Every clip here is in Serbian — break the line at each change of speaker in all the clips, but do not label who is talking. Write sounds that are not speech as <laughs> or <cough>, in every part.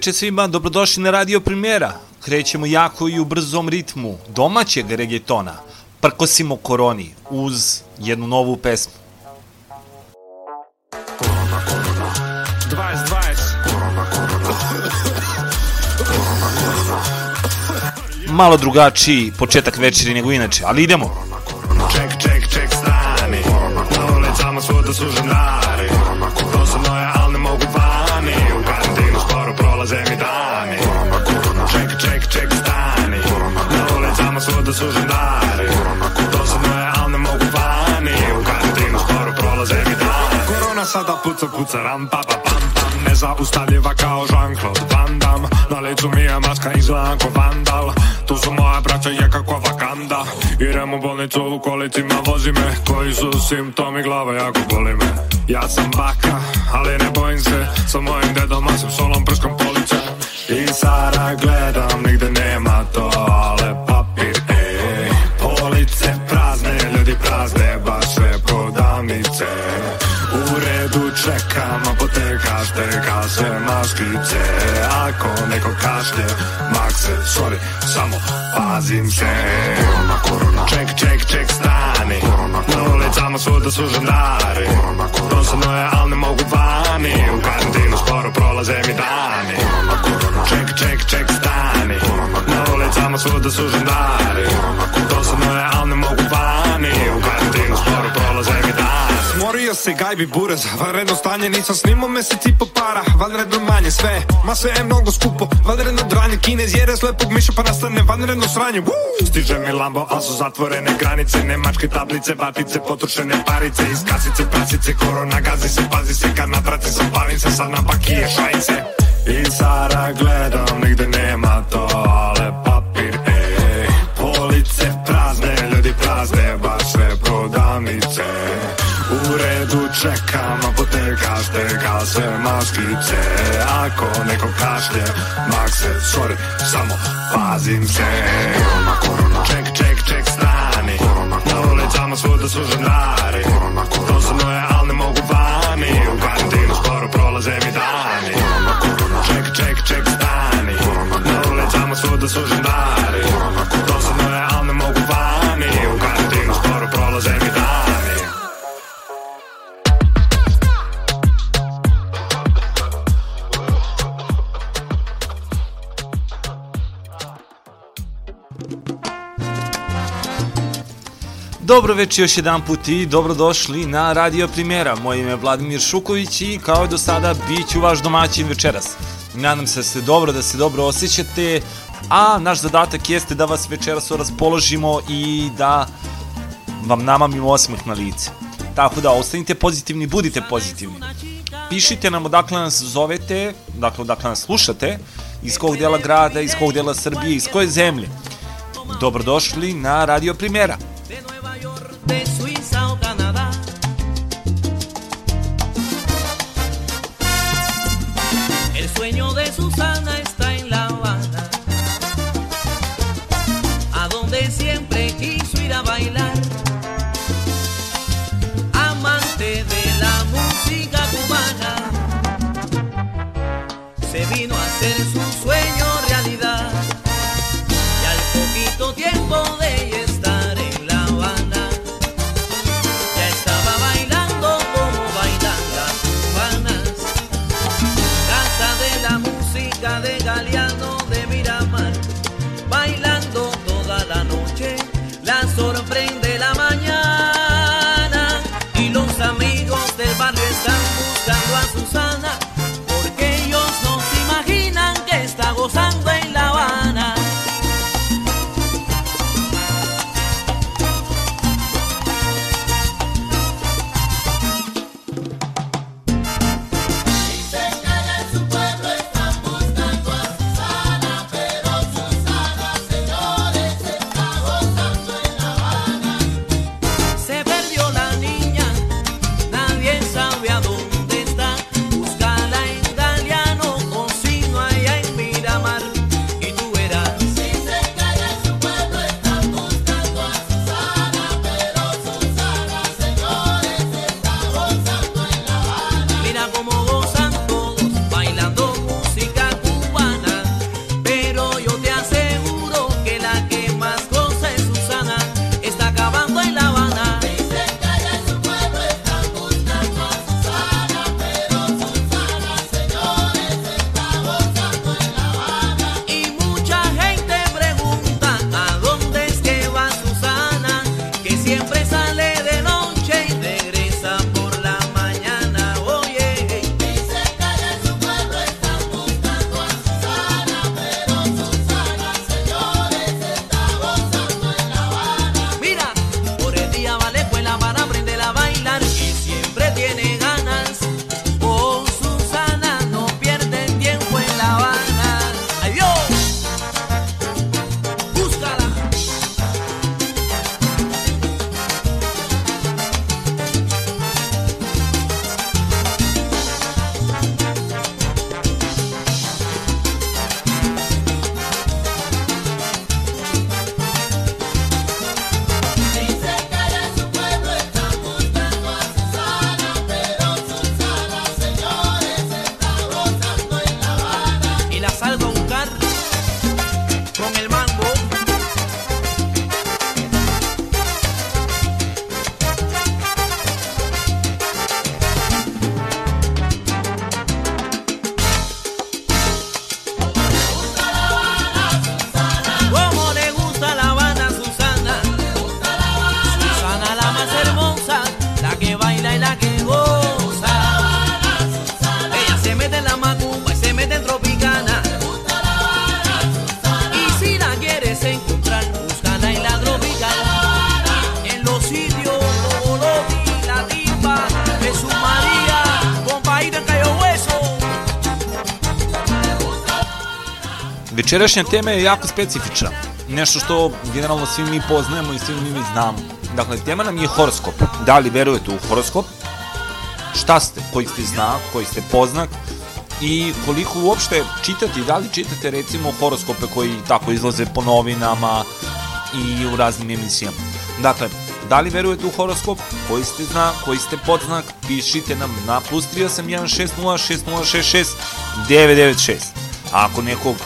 veče svima, dobrodošli na Radio Primjera. Krećemo jako i u brzom ritmu domaćeg regetona. Prkosimo koroni uz jednu novu pesmu. Malo drugačiji početak večeri nego inače, ali idemo.
Ček, ček, ček, stani. Na ulicama svuda su. sada puca puca ram pa pa pam pam. Nezaustavljiva kao Jean-Claude Van Damme. Na licu mi je maska izgledam ko vandal. Tu su moja braća je kako vakanda Idem u bolnicu u kolicima vozi me Koji su simptomi glava jako boli me. Ja sam baka ali ne bojim se. Sa mojim dedom masim solom prskom polića I sada gledam nigde nema toale šteka sve maškice Ako neko kašlje, mak se, sorry, samo pazim se. Korona, korona. Ček, ček, ček, stani. Na ulicama svuda su žandari Dosadno je, al ne mogu vani. U karantinu sporo prolaze mi dani. Ček, ček, ček, stani. Na ulicama svuda su žandari Dosadno je, al ne mogu vani. U karantinu sporo prolaze mi
Smorio se gajbi burez, vanredno stanje Nisam snimao mesec i po para, vanredno manje Sve, ma sve je mnogo skupo Vanredno dranje, kinez jere slepog miša Pa nastane vanredno sranje Woo!
Stiže mi Lambo, al su zatvorene granice Nemačke tablice, batice, potrošene parice Iz kasice, prasice, korona gazi se Pazi se kad natraci sam, palim se Sad na pakije šajce I Sara gledam, nigde nema toale papir ej. Police prazne, ljudi prazne Baš sve prodavnice U redu čekam, apoteka šteka sve maškice Ako neko kašlje, mak se, sorry, samo pazim se. Korona, korona. Ček, ček, ček, stani. Na ulicama svuda su žandari Dosadno je, al ne mogu vani. U karantinu skoro prolaze mi dani. Ček, ček, ček, stani. Na ulicama svuda su žandari Dosadno je, al
Dobro večer još jedan put i dobrodošli na Radio Primjera. Moje ime je Vladimir Šuković i kao i do sada bit ću vaš domaćin večeras. Nadam se da ste dobro, da se dobro osjećate, a naš zadatak jeste da vas večeras raspoložimo i da vam namamimo osmeh na lice. Tako da ostanite pozitivni, budite pozitivni. Pišite nam odakle nas zovete, dakle odakle nas slušate, iz kog dela grada, iz kog dela Srbije, iz koje zemlje. Dobrodošli na Radio Primjera.
De Nueva York, de Suiza o Canadá. El sueño de Susana está en La Habana,
Večerašnja tema je jako specifična. Nešto što generalno svi mi poznajemo i svi mi znamo. Dakle, tema nam je horoskop. Da li verujete u horoskop? Šta ste? Koji ste znak? Koji ste poznak? I koliko uopšte čitati? Da li čitate recimo horoskope koji tako izlaze po novinama i u raznim emisijama? Dakle, da li verujete u horoskop? Koji ste znak? Koji ste podznak? Pišite nam na plus 381606066 A ako nekog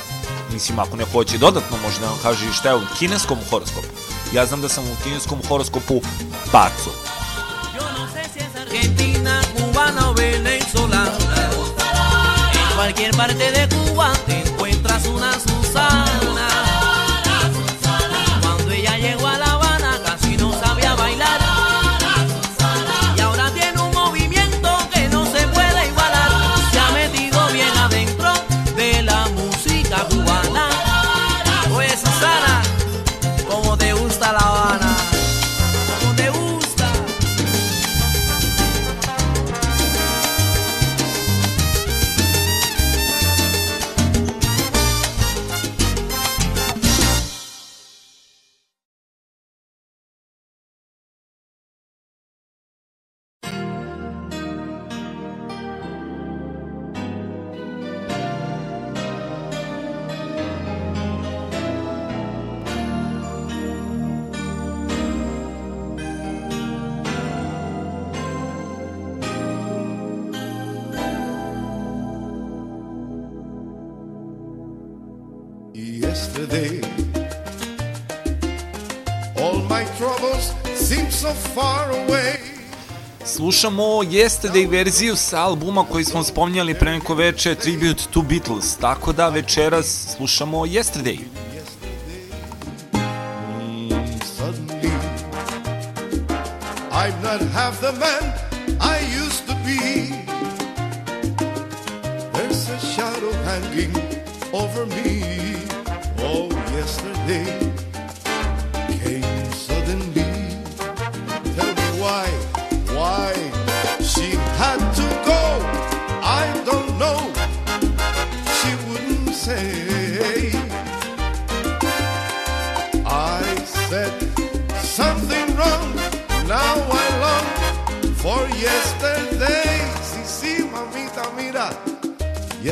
mislim, ako neko hoće dodatno, može da vam kaže šta je u kineskom horoskopu. Ja znam da sam u kineskom horoskopu.
En cualquier parte de Cuba te encuentras una
Slušamo Yesterday verziju sa albuma koji smo spominjali pre neko veče, Tribute to Beatles, tako da večeras slušamo Yesterday.
I'm not half the man I used to be. There's a shadow hanging over me. Oh, yesterday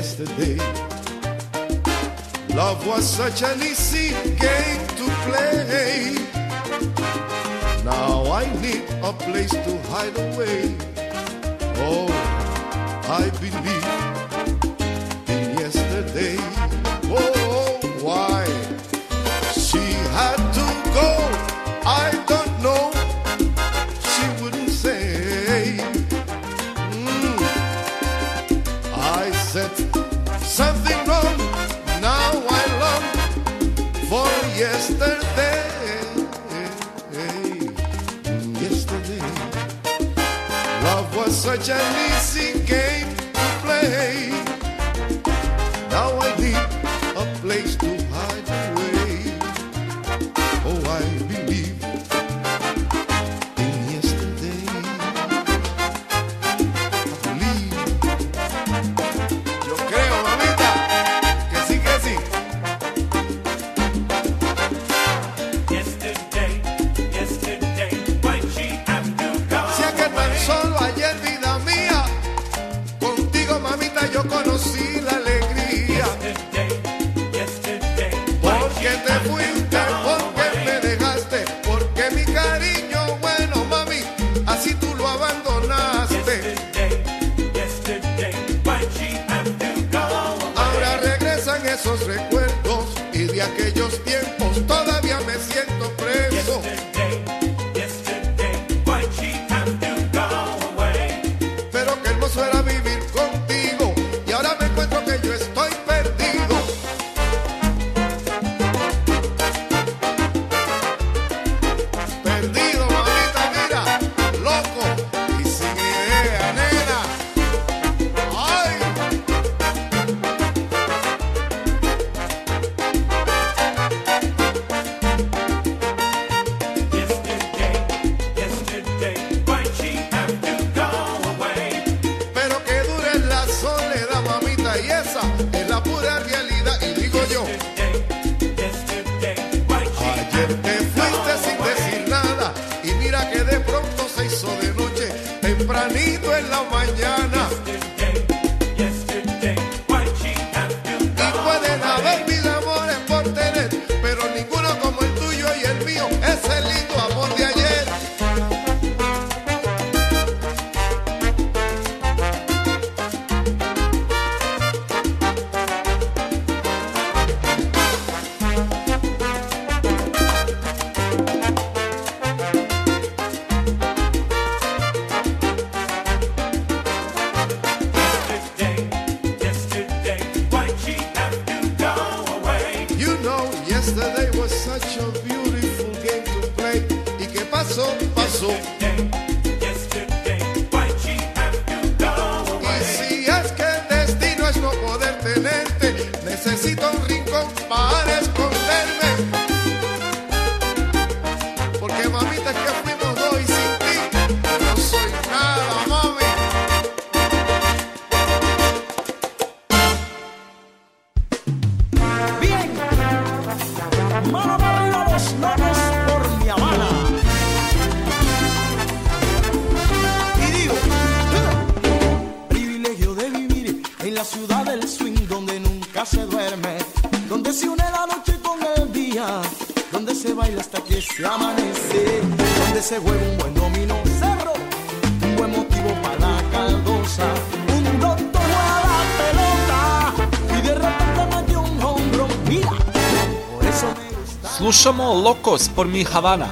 Yesterday, love was such an easy game to play. Now I need a place to hide away. Oh, I believe
Jenny. locos por mi Habana.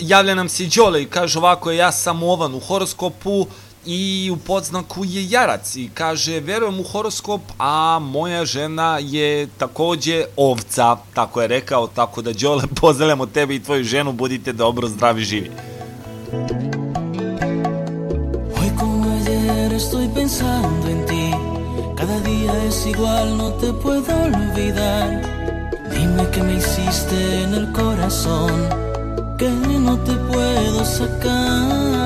javlja nam se Đole i kaže ovako, ja sam ovan u horoskopu i u podznaku je jarac i kaže verujem u horoskop, a moja žena je takođe ovca, tako je rekao, tako da Đole <laughs> pozdravljamo tebe i tvoju ženu, budite dobro, zdravi, živi.
Hoy como ayer estoy pensando en ti, cada día es igual, no te puedo olvidar, dime que me hiciste en el corazón. que no te puedo sacar.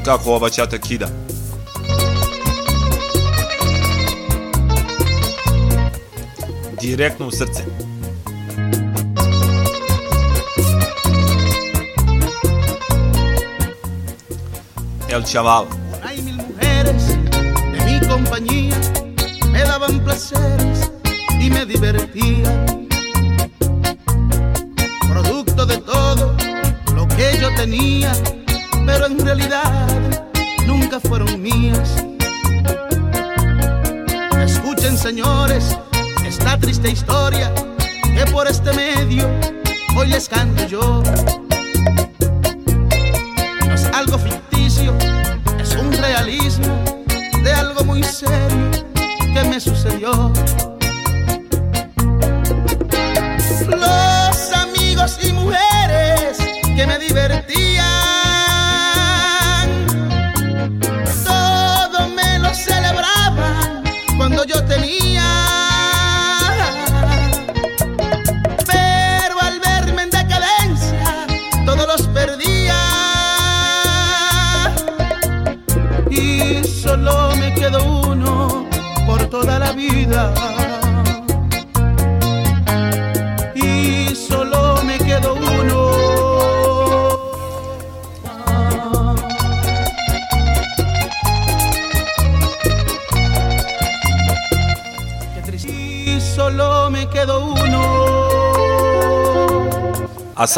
i kako ova ćata kida. Direktno u srce. El Chaval.
mil mujeres de mi compañía me daban placeres y me divertían.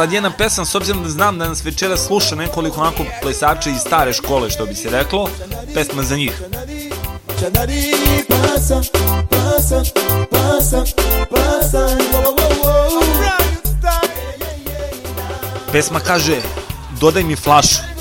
Sad jedna pesma, s obzirom da znam da nas večera sluša nekoliko onako plesača iz stare škole, što bi se reklo, pesma za njih.
Chanari pasa, pasa, pasa, pasa.
Pesma kaže, dodaj mi flašu.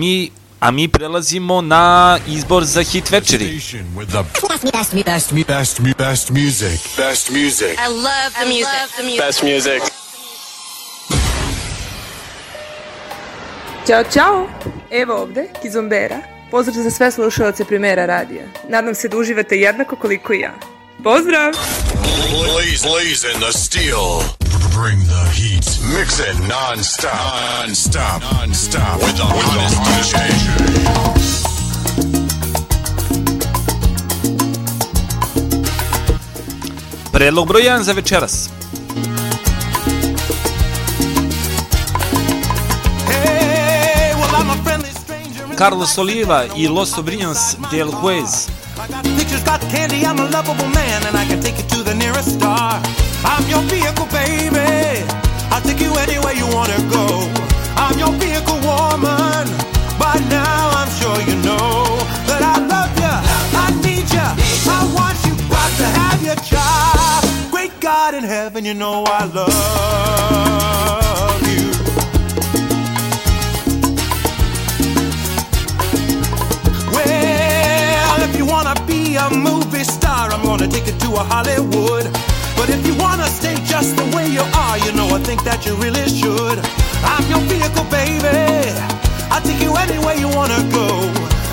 Mi,
a
mi prelazimo na izbor za hit večeri.
Best, best, best, best, best music. Best music.
I love the music.
Best music.
Ćao, čao! Evo ovde, Kizombera. Pozdrav za sve slušalce Primera radija. Nadam se da uživate jednako koliko i ja. Pozdrav!
Blaze, blazing the steel. Bring the heat. Mix it non-stop. Non-stop. Non-stop. With the hottest DJ.
Predlog broj 1 za večeras. Carlos Oliva i Los Sobrinos del Juez.
I got pictures got candy, I'm a lovable man, and I can take you to the nearest star. I'm your vehicle, baby. I'll take you anywhere you wanna go. I'm your vehicle, woman. By now, I'm sure you know that I love you, I need you, I want you, got to have your child. Great God in heaven, you know I love wanna be a movie star, I'm gonna take you to a Hollywood. But if you wanna stay just the way you are, you know I think that you really should. I'm your vehicle, baby. I'll take you anywhere you wanna go.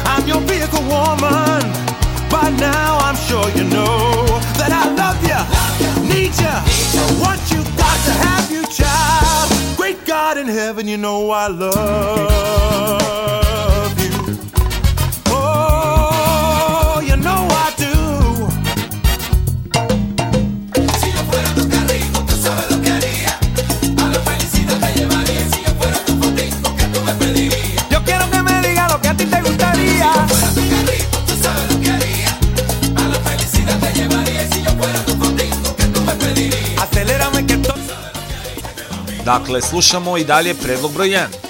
I'm your vehicle, woman. By now, I'm sure you know that I love you, need you, want you, got to have you, child. Great God in heaven, you know I love
Dakle, slušamo i dalje predlog broj 1.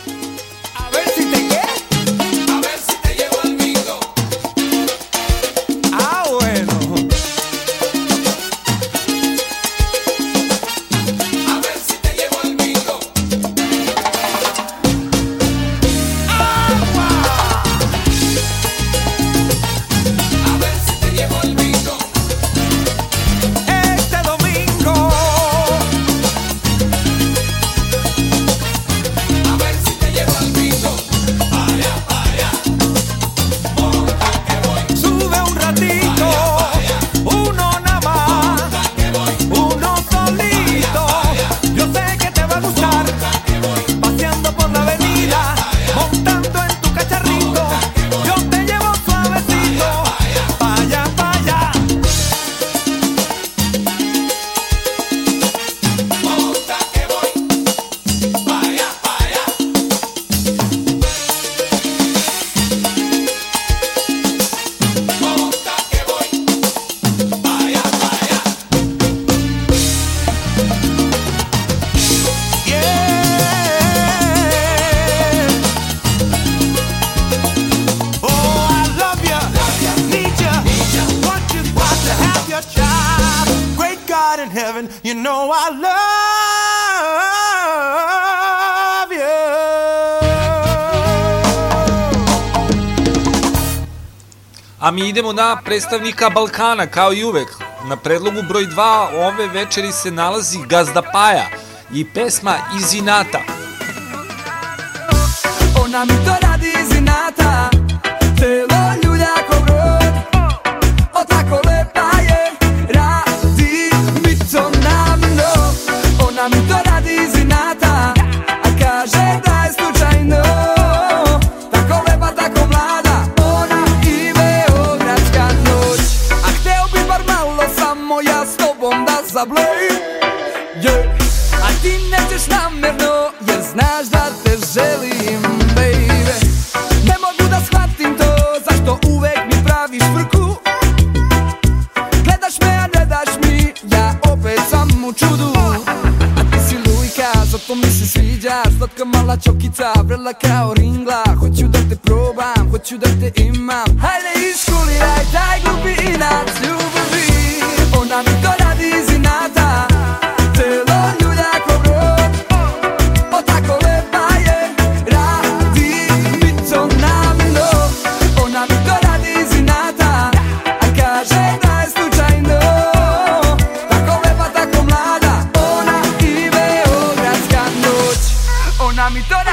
idemo na predstavnika Balkana, kao i uvek. Na predlogu broj 2 ove večeri se nalazi Gazda Paja i pesma
Izinata. Ona mi to radi Izinata, telo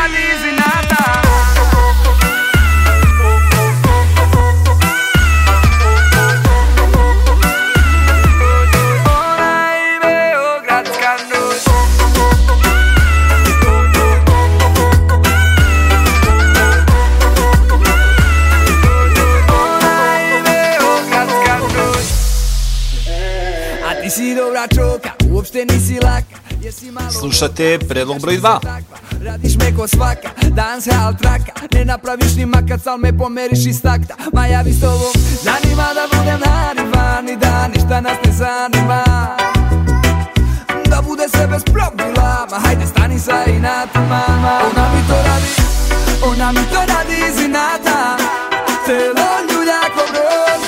πάλι δυνατά Τώρα
είμαι ο Γρατσκανός 2
Miriš me ko svaka, dans hal traka. Ne napraviš ni makac, al me pomeriš iz takta. Ma ja bi s tobom danima da budem narivan I da ništa nas ne zanima. Da bude se bez probila Ma hajde stani sa inata mama Ona mi to radi, ona mi to radi iz inata. Celo ljuljak po brod.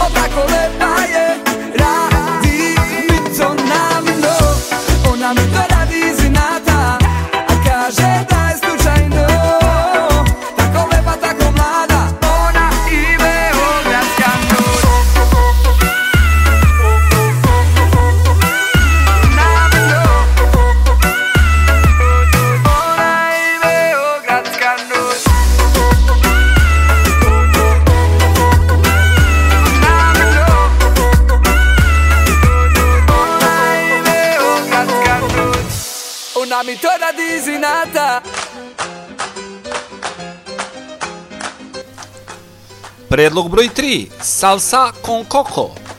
O tako lepa je.
Predlog broj 3. Salsa con coco.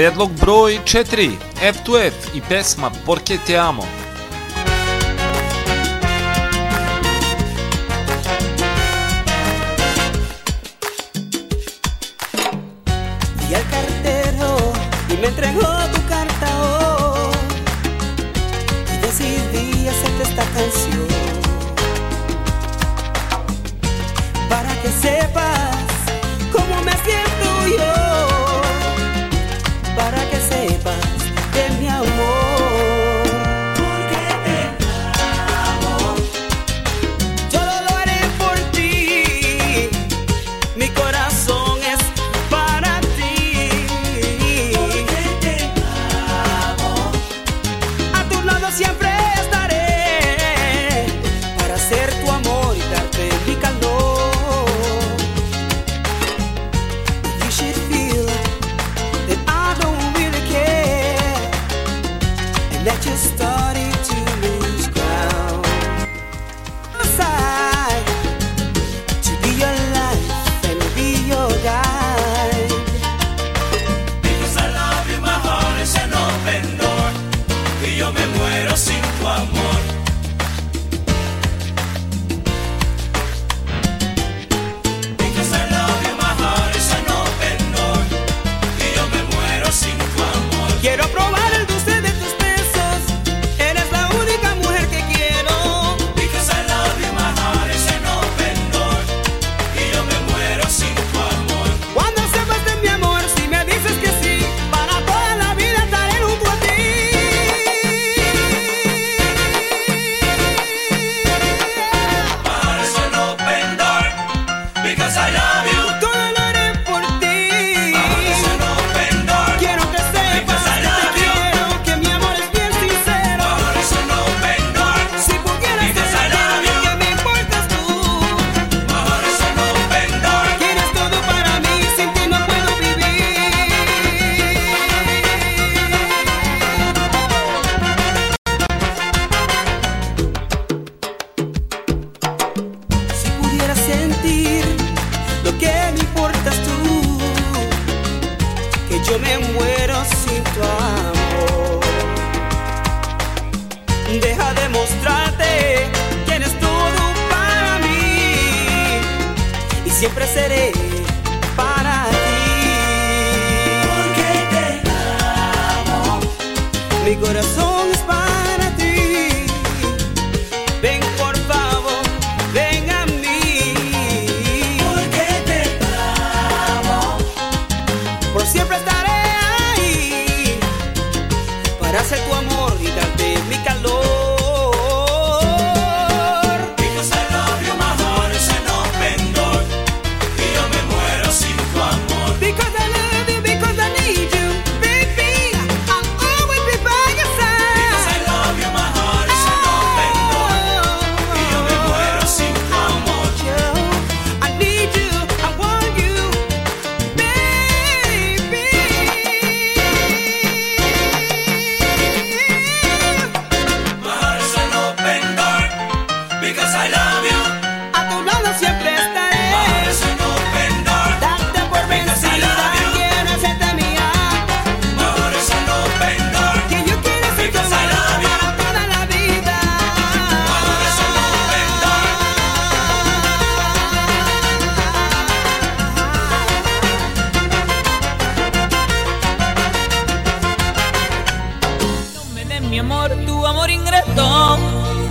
Predlog broj 4, F2F i pesma Porque te amo.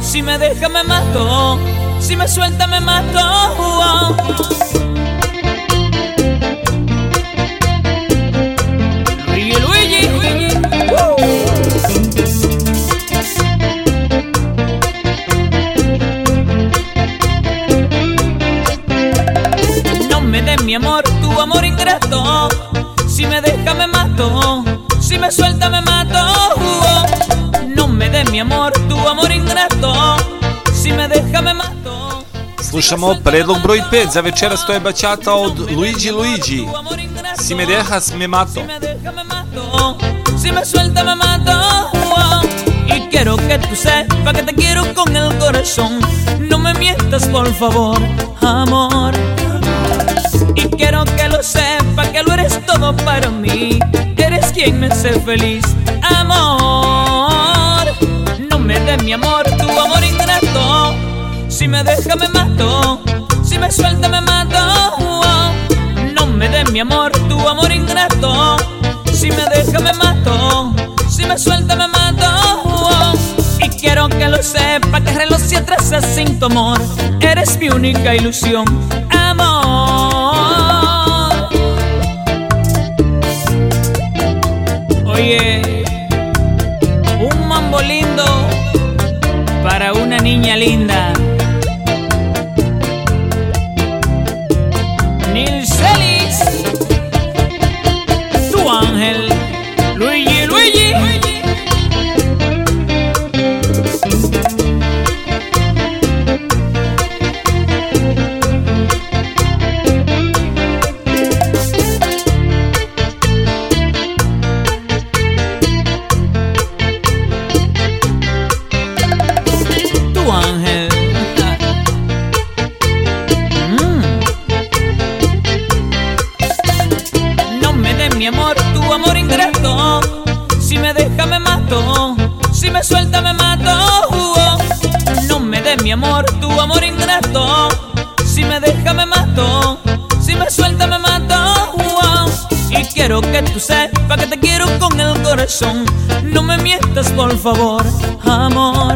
Si me deja
me
mato, si me suelta me mato. No me des mi amor, tu amor ingrato. Si me deja me mato, si me suelta me mato. No me des mi amor
slušamo predlog broj 5 za večeras to je bačata od Luigi Luigi Si me dejas me mato
Si me suelta me mato Y quiero que tú sepas que te quiero con el corazón. No me mientas por favor, amor. Y quiero que lo sepas que lo eres todo para mí. Eres quien me hace feliz, amor. No me des mi amor, tu amor ingrato. Si me deja me mato, si me suelta me mato. No me des mi amor, tu amor ingrato. Si me deja me mato, si me suelta me mato. Y quiero que lo sepa que reloj si atrás sin tu amor. Eres mi única ilusión, amor. Oye, un mambo lindo para una niña linda. No me mientas, por favor, amor.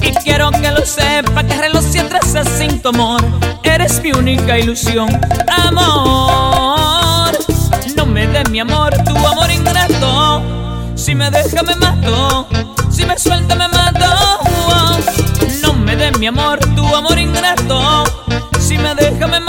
Y quiero que lo sepa que reloj si sin tu amor. Eres mi única ilusión, amor. No me des mi amor, tu amor ingrato. Si me deja me mato, si me suelta me mato. No me des mi amor, tu amor ingrato. Si me deja me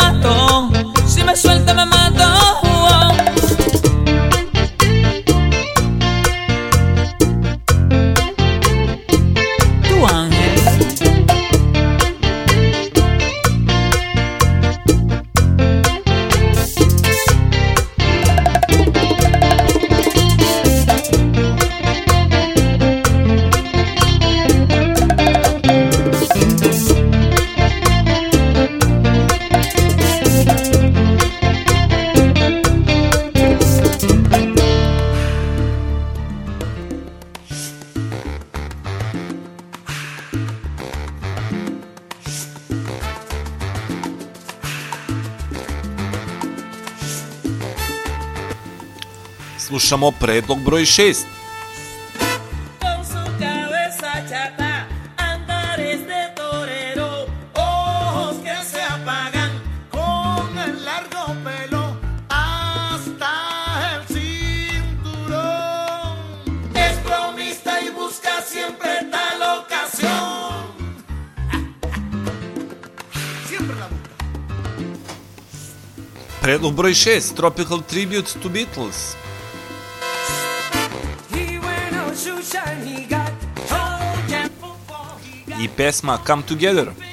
ocasión. Siempre la busca.
Predlog broj 6, Tropical Tribute to Beatles. Pesma Come Together.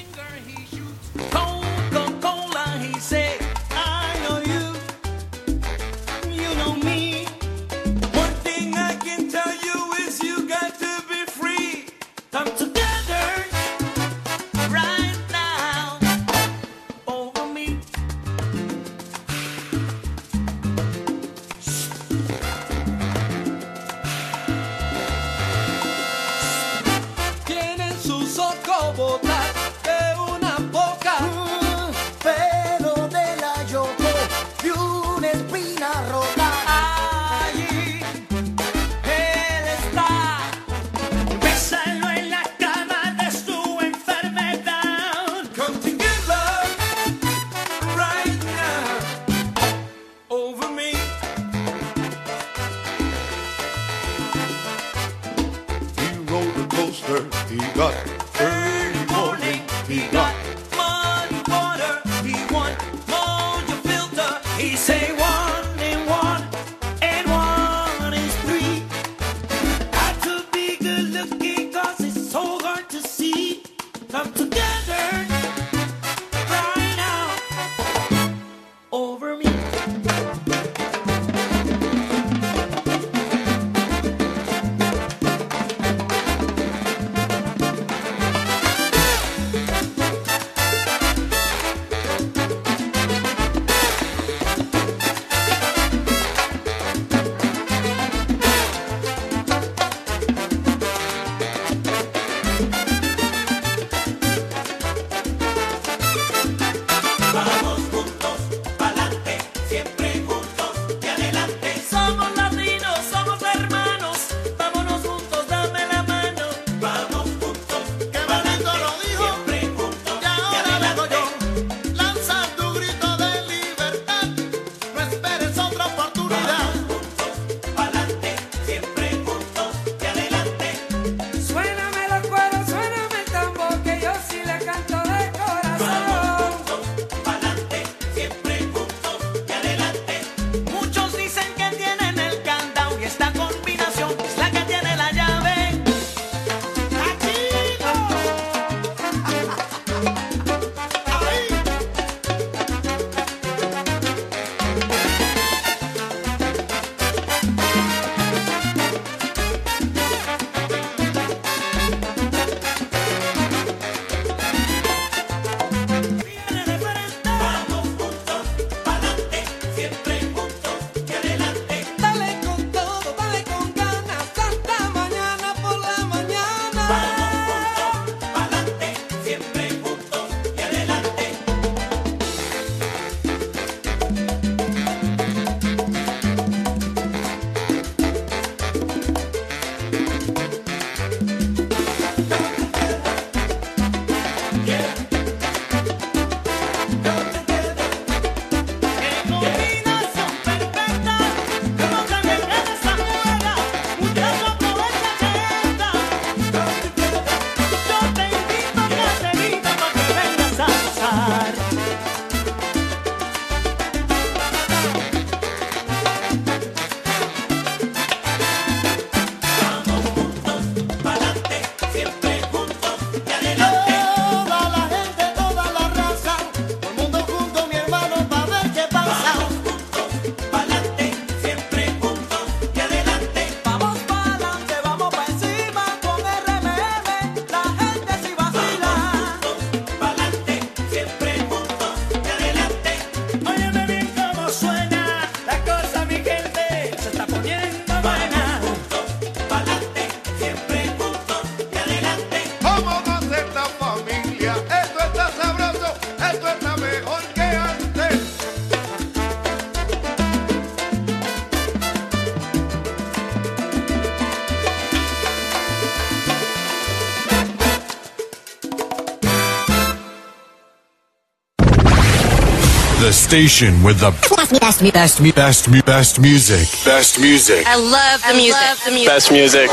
Station with the best, best, best, best, best music. Best music.
I love the music. the music.
Best music.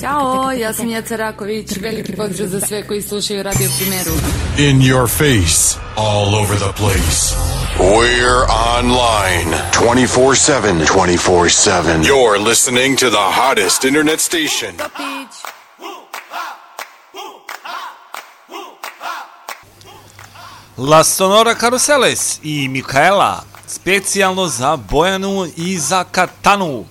Ćao, ja sam Jeca Raković, veliki pozdrav za sve koji slušaju Radio Primeru.
In your face. All over the place. We're online 24 7. 24 7. You're listening to the hottest internet station.
La Sonora Caruseles i Mikaela, specijalno za Bojanu i za Katanu.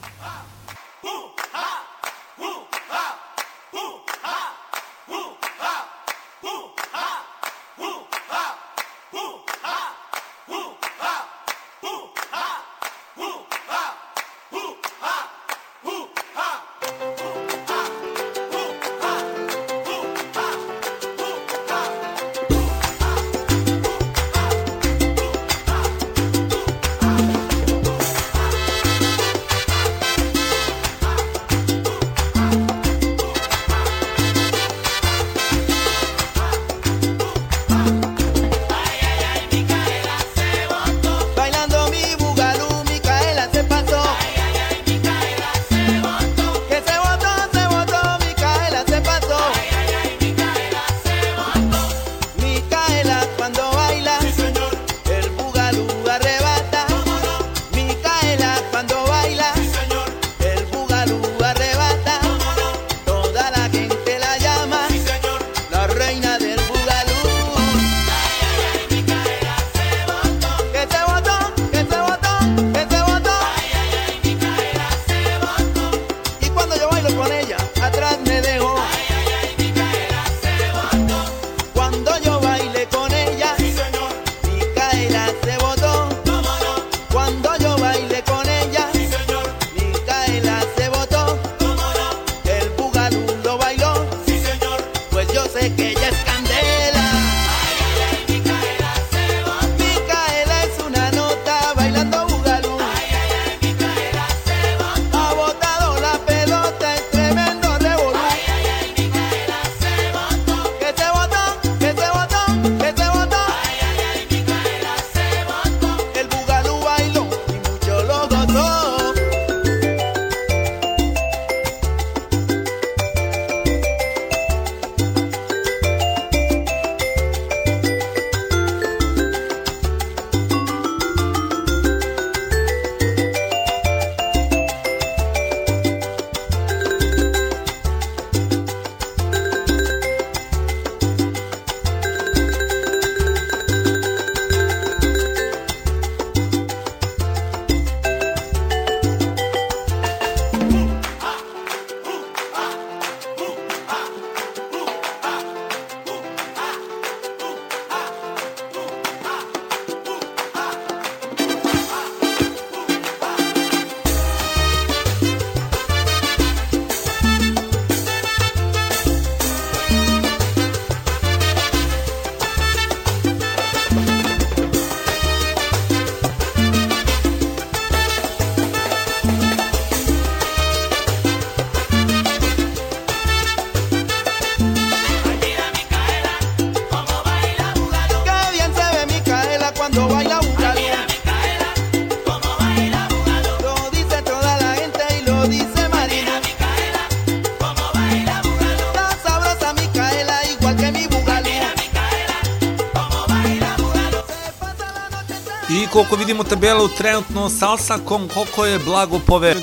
Vidimo tabelu trenutno sa Osakom, koliko je blago pover.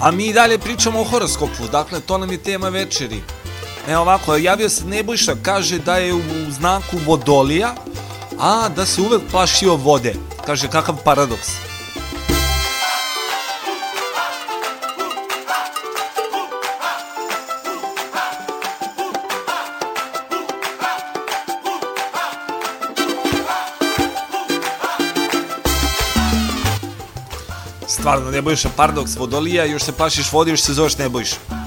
A mi dalje pričamo o horoskopu, dakle to nam je tema večeri. Evo ovako, javio se Nebojša, kaže da je u, u znaku vodolija, a da se uvek plašio vode. Kaže, kakav paradoks. Stvarno, Nebojša, paradoks vodolija, još se plašiš vode, još se zoveš Nebojša.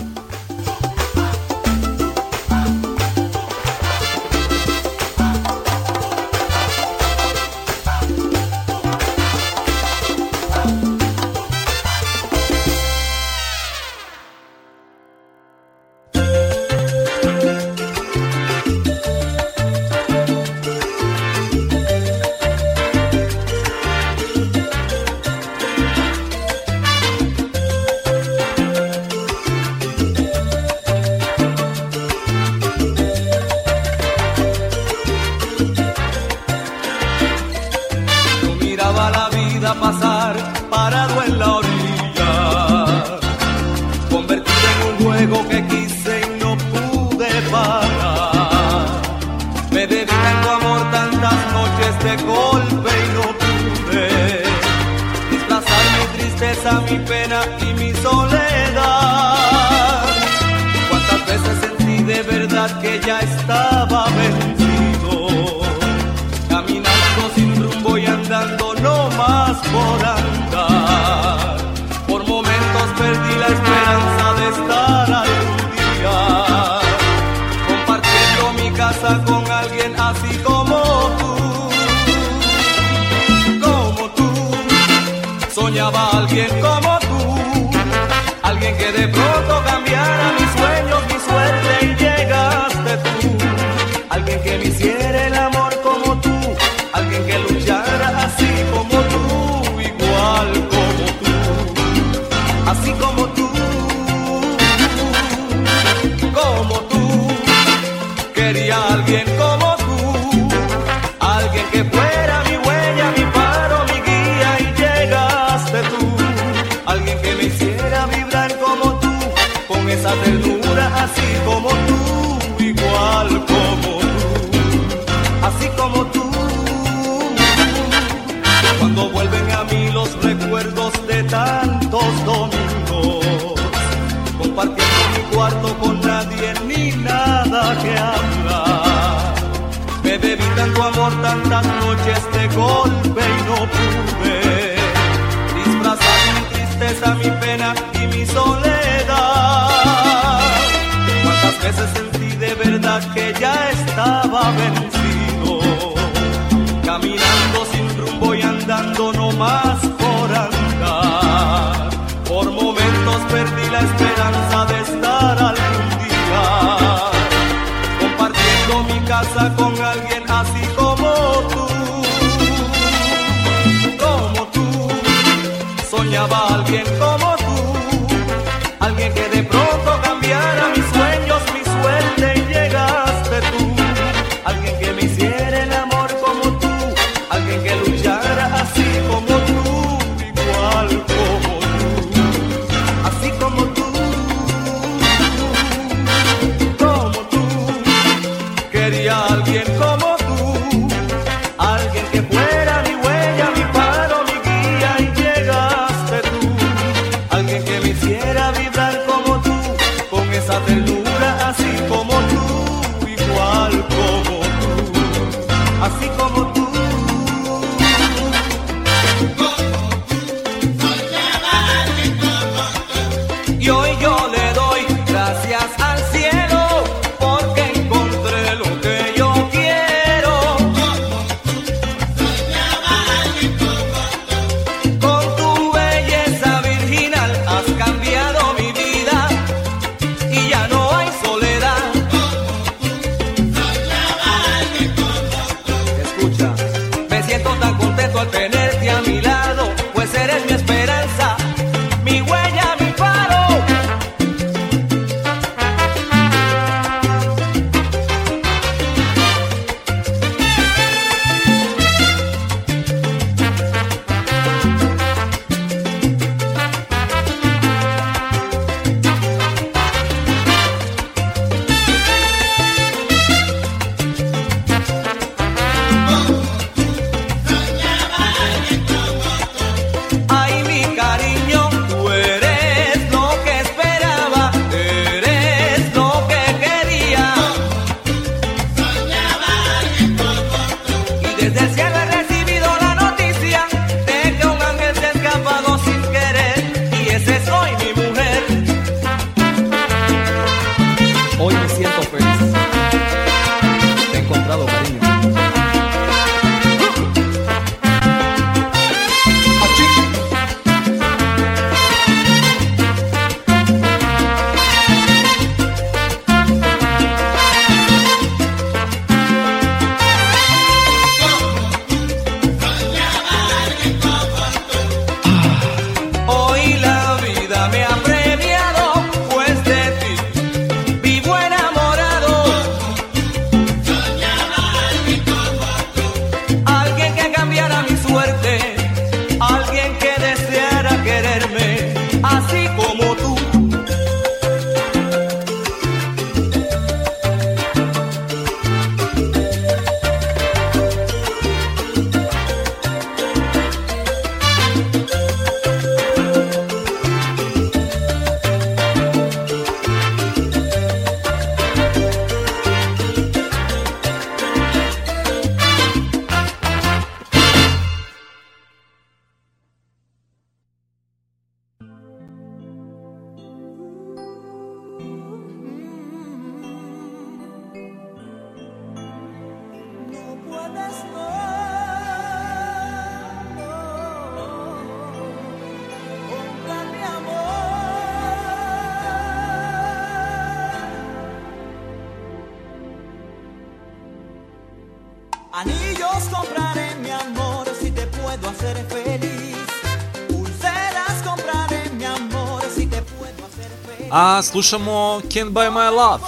a
slušamo Can't Buy My Love.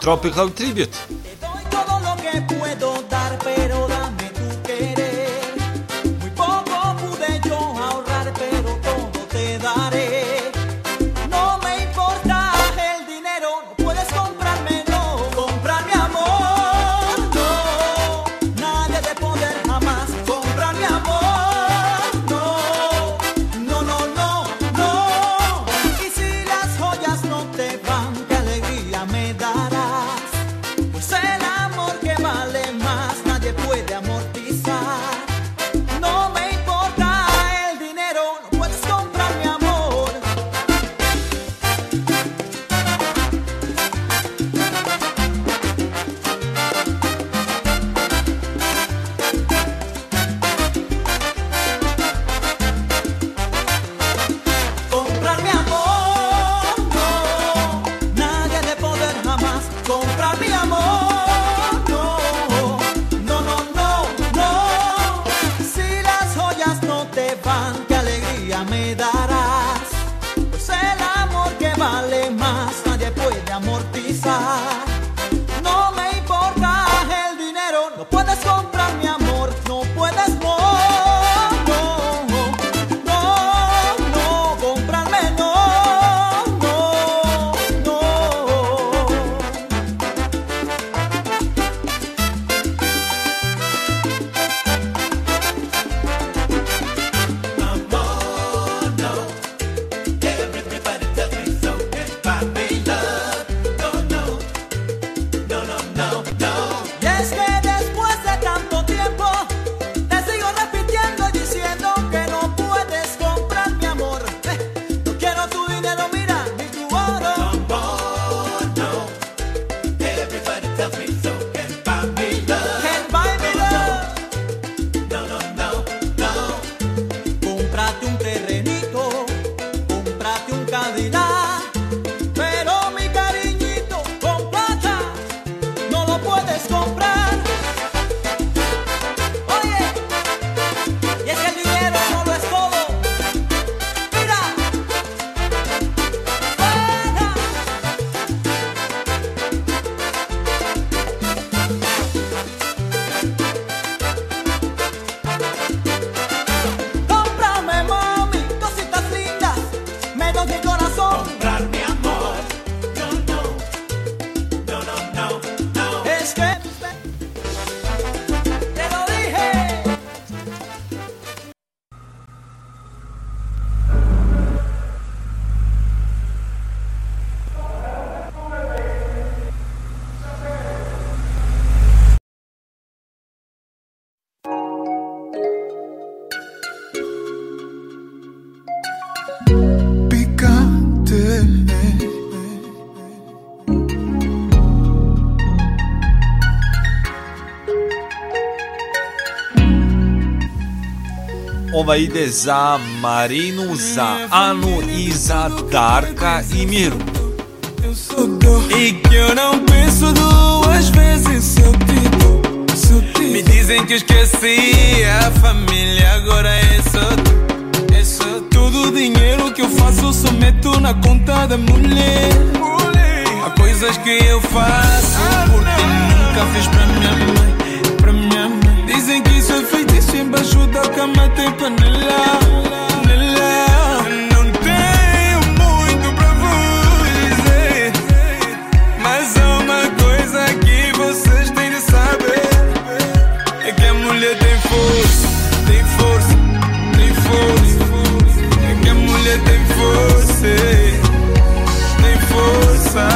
Tropical Tribute. Za Marinu, za Anu e za Darka e Miro.
E que eu não penso duas vezes se eu te dou. Eu Me dizem que esqueci a família, agora é só tu. É só tu. Todo o dinheiro que eu faço eu só meto na conta da mulher. Há coisas que eu faço porque nunca fiz pra minha mãe. Pra minha mãe. Dizem que isso é feitiço embaixo da cama tem panela. Panela. Não tenho muito pra vos dizer. Mas há uma coisa que vocês têm de saber: é que a mulher tem força, tem força, tem força. É que a mulher tem força, tem força.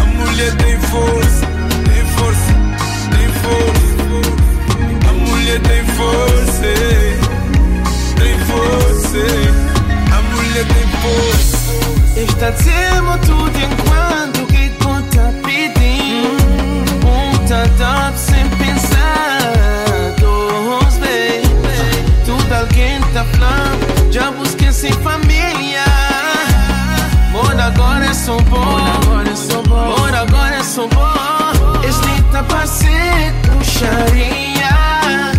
A mulher tem força, corpo
está dizendo tudo enquanto que conta pedindo. Um tantap sem pensar. Dois, baby. Tudo alguém tá falando. Já busquei sem família. Mora agora é só bom. Mora agora é só bom. Mora agora. Este tá pra ser puxaria.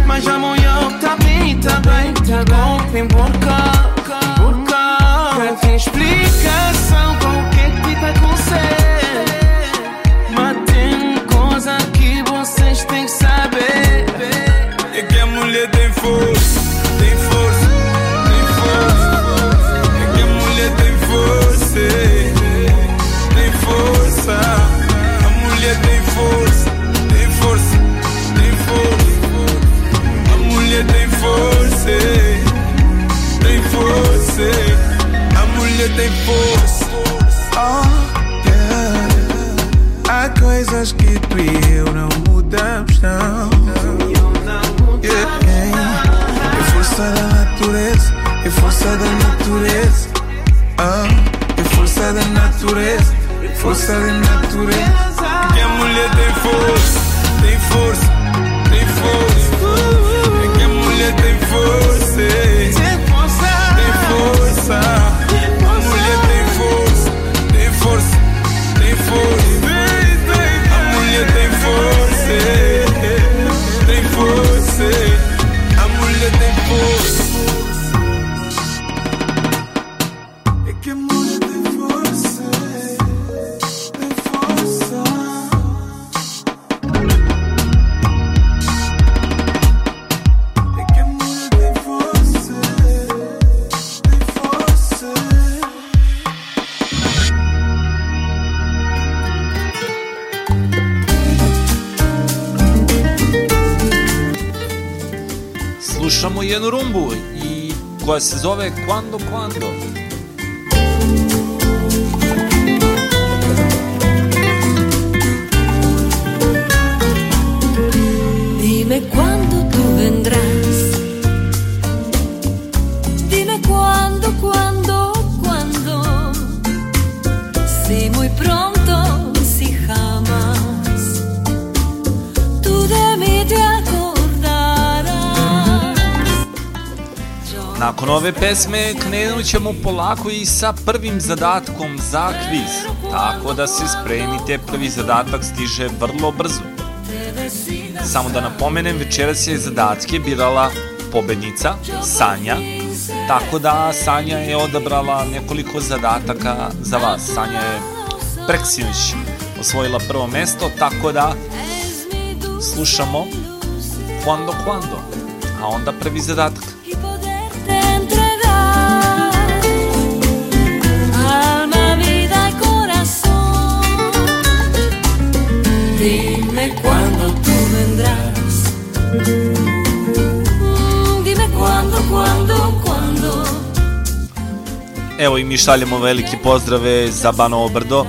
Mas amanhã tá bem, tá bem, tá bom. Tem
boca. Coisas que tu e eu não mudamos, não. Força da natureza, ah, E força da natureza, E forța
de naturez mulher tem força.
Se zove Quando Quando. Ove pesme krenut ćemo polako i sa prvim zadatkom za kviz. Tako da se spremite, prvi zadatak stiže vrlo brzo. Samo da napomenem, večeras je zadatke birala pobednica, Sanja, tako da Sanja je odabrala nekoliko zadataka za vas. Sanja je preksinoć osvojila prvo mesto, tako da slušamo Quando Quando, a onda prvi zadatak. Evo i mi šaljemo veliki pozdrave za Banovo Brdo.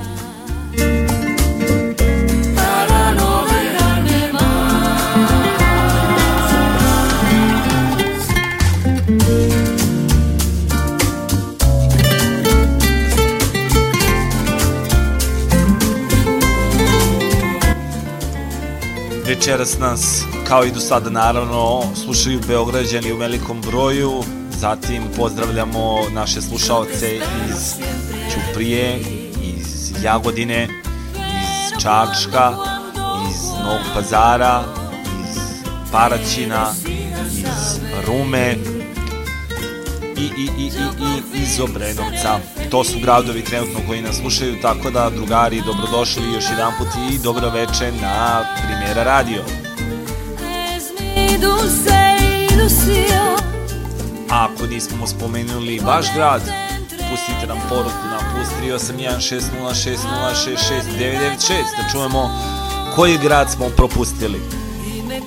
Večeras nas, kao i do sada naravno, slušaju Beograđani u velikom broju. Zatim pozdravljamo naše slušaoce iz Ćuprije, iz Jagodine, iz Čačka, iz Novog Pazara, iz Paraćina, iz Rume i, i, i, i, i iz Obrenovca. To su gradovi trenutno koji nas slušaju, tako da drugari dobrodošli još jedan put i dobro veče na Primjera radio.
ilusión.
A ako nismo spomenuli vaš grad, pustite nam poruku na plus 38160606696 da čujemo koji grad smo propustili.
Dime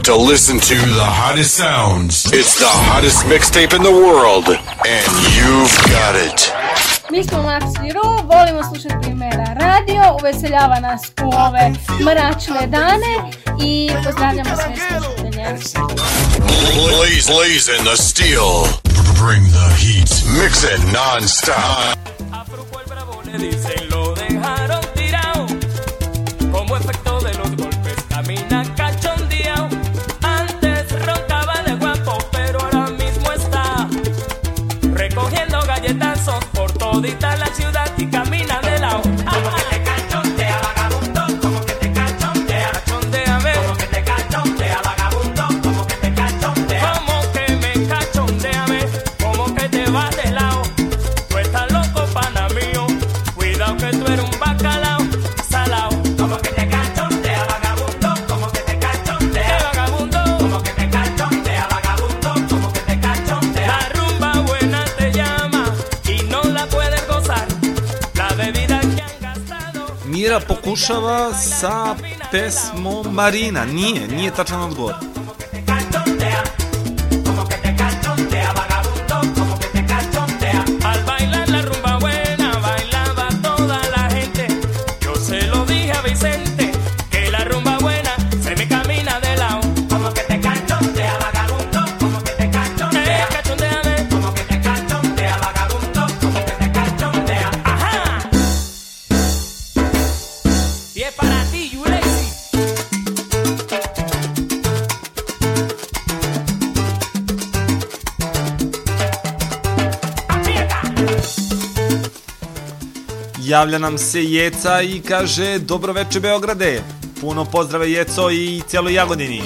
about to listen to the hottest sounds. It's the hottest mixtape in the world, and you've got it.
Mi smo Maps i Ro, volimo slušati Mera Radio, uveseljava nas u ove mračne dane i pozdravljamo sve slušatelje.
Blaze, blaze in the steel. Bring the heat. Mix it non-stop.
Afro,
dice? završava sa pesmom Marina. Nije, nije tačan odgovor. Javlja nam se Jeca i kaže Dobroveče Beograde. Puno pozdrava Jeco i cijeloj Jagodini.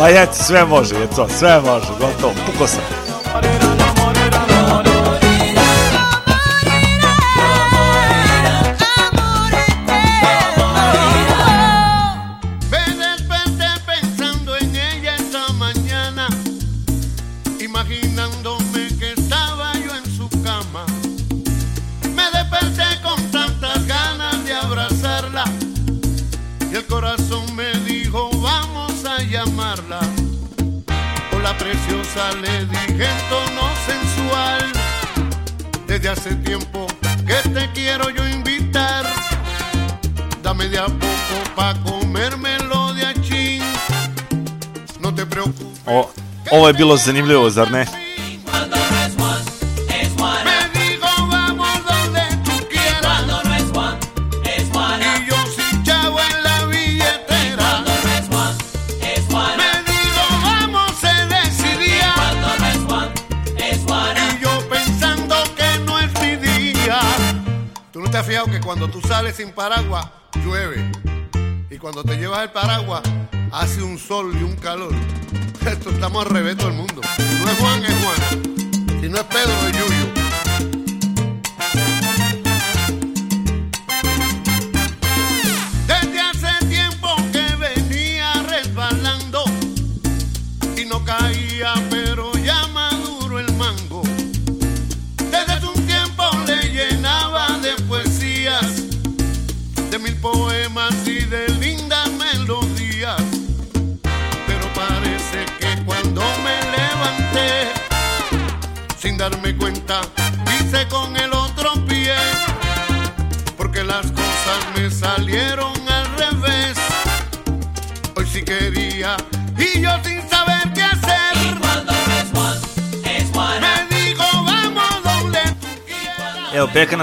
Ma eto, sve može, je to, sve može, gotovo, puko sam.
Tú
no
te has fijado que cuando tú sales sin paraguas, llueve. Y cuando te llevas el paraguas, hace un sol y un calor
llama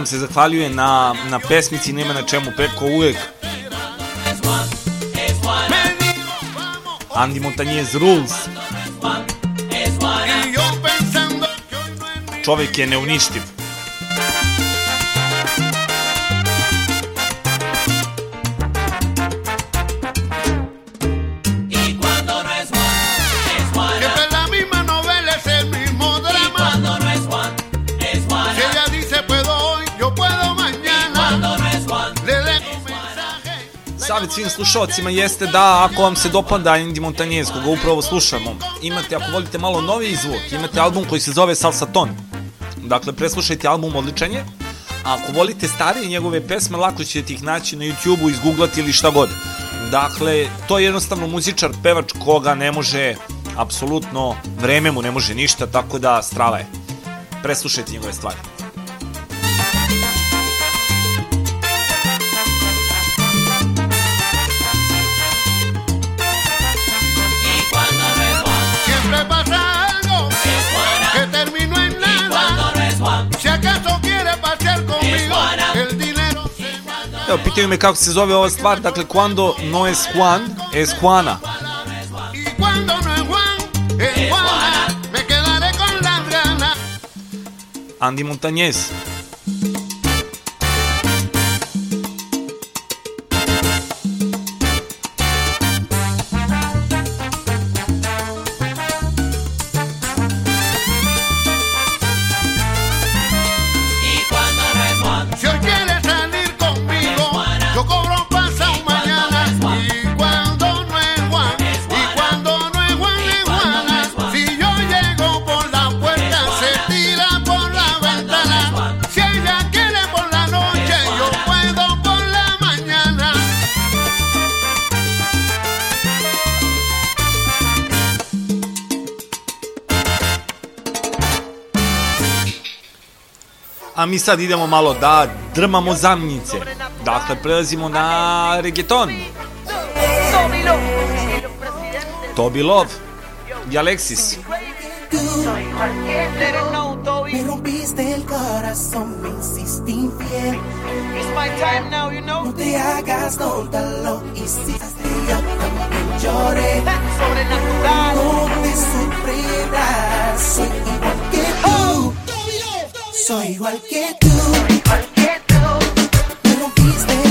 se zahvaljuje na, na pesmici, nema na čemu Peko uvek. Andy Montagnez Rules. Čovek je neuništiv. Svim slušalcima jeste da ako vam se dopada Andy Montagnez, koga upravo slušamo, imate, ako volite malo noviji zvuk, imate album koji se zove Salsaton. Dakle, preslušajte album Odličan je. A ako volite starije njegove pesme, lako ćete ih naći na YouTube-u, izgooglati ili šta god. Dakle, to je jednostavno muzičar, pevač koga ne može, apsolutno, vreme mu ne može ništa, tako da strava je. Preslušajte njegove stvari. Evo, pitaju me kako se zove ova stvar, dakle, cuando no es Juan, es Juana.
Y cuando
mi sad idemo malo da drmamo zamnice. Dakle, prelazimo na reggaeton. Toby Love i Alexis.
Me rompiste el corazón, me hiciste infiel. No te hagas tonta, lo hiciste, yo también lloré. <laughs> No te sorprendas, soy. Soy igual que tú. Igual que tú. Me rompiste.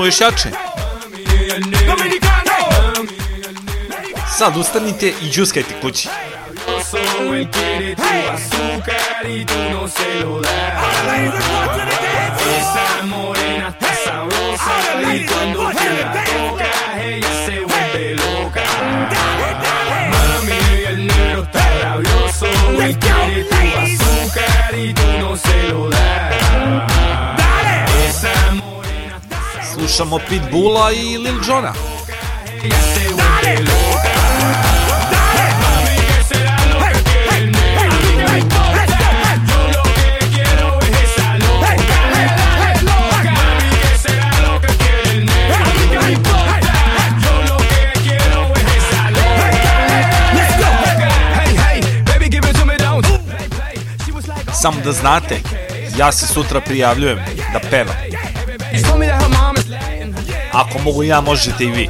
muchacho. Sad ustanite i džuskajte kući.
Se Esa
Slušamo Pitbulla i Lil Jona. Samo da znate, ja se sutra prijavljujem da pevam. Ako mogu ja, možete i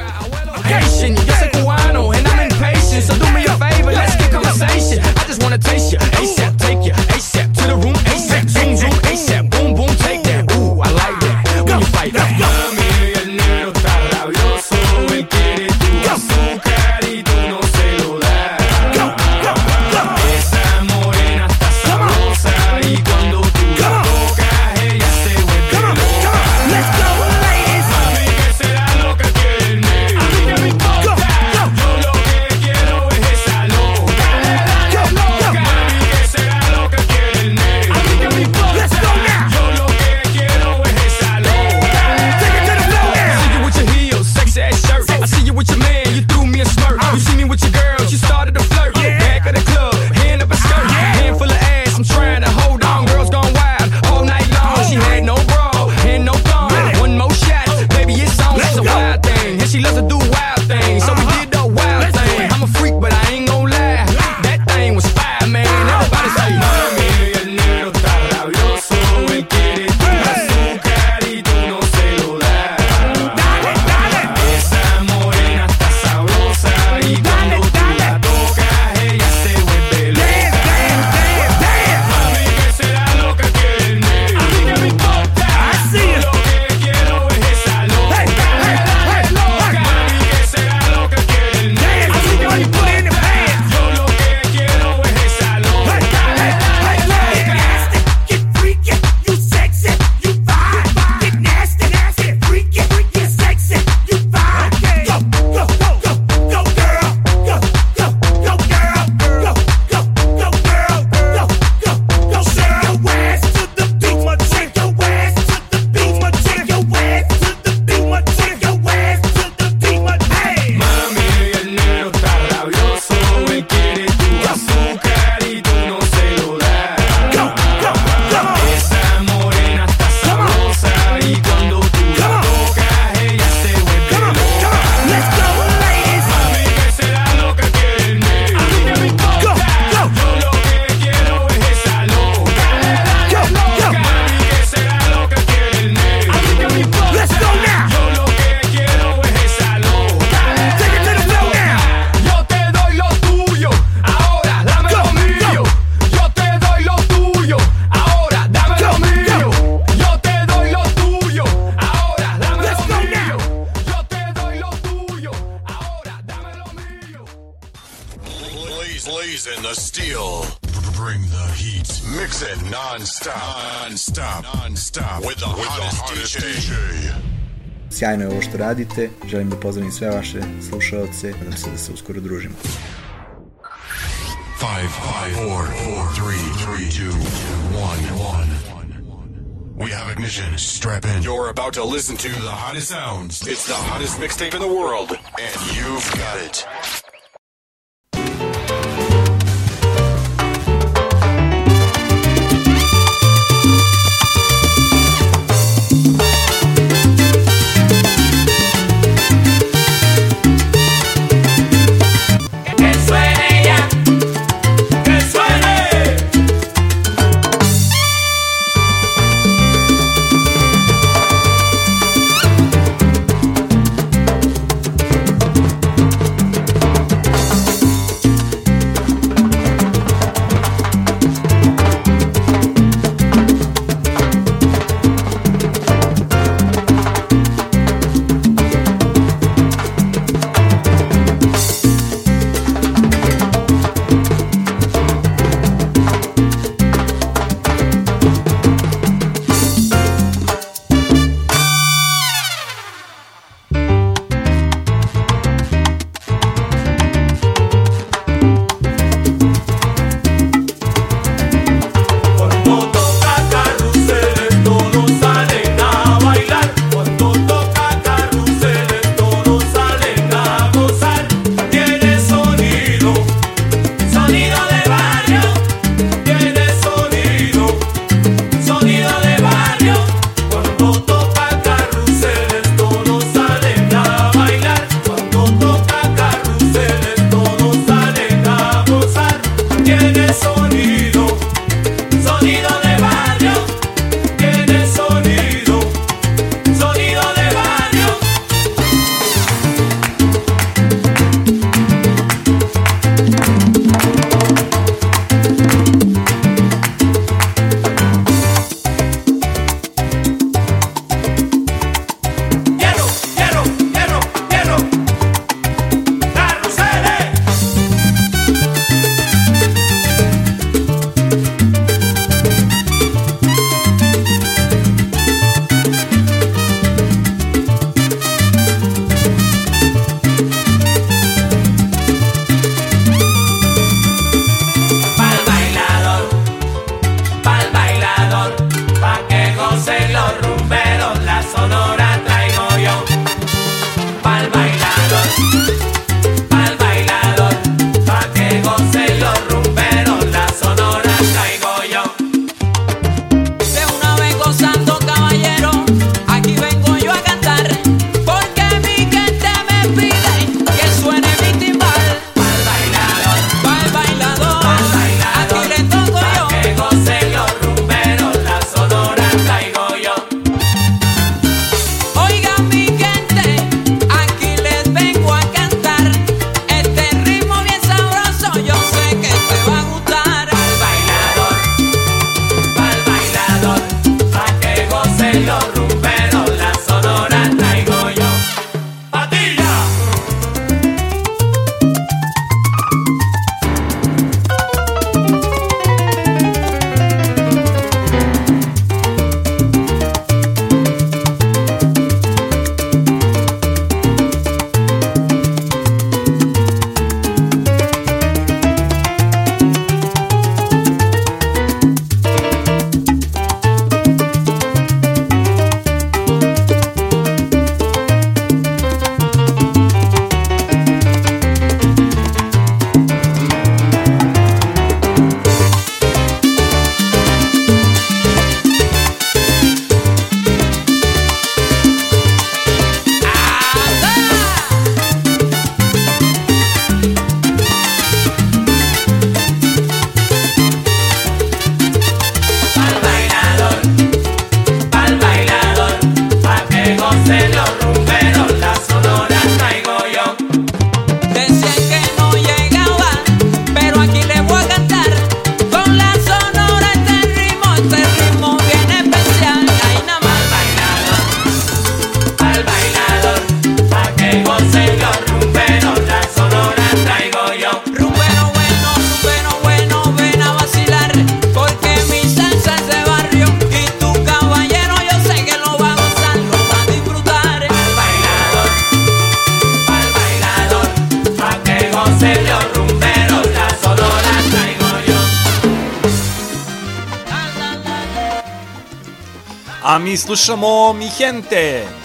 želim da pozdravim sve vaše slušalce, nadam se da se uskoro družimo.
5, 5, 4, 4, 3, 3, 2, 1, 1. We have ignition. Strap in. You're about to listen to the hottest sounds. It's the hottest mixtape in the world, and you've got it.
somos mi gente.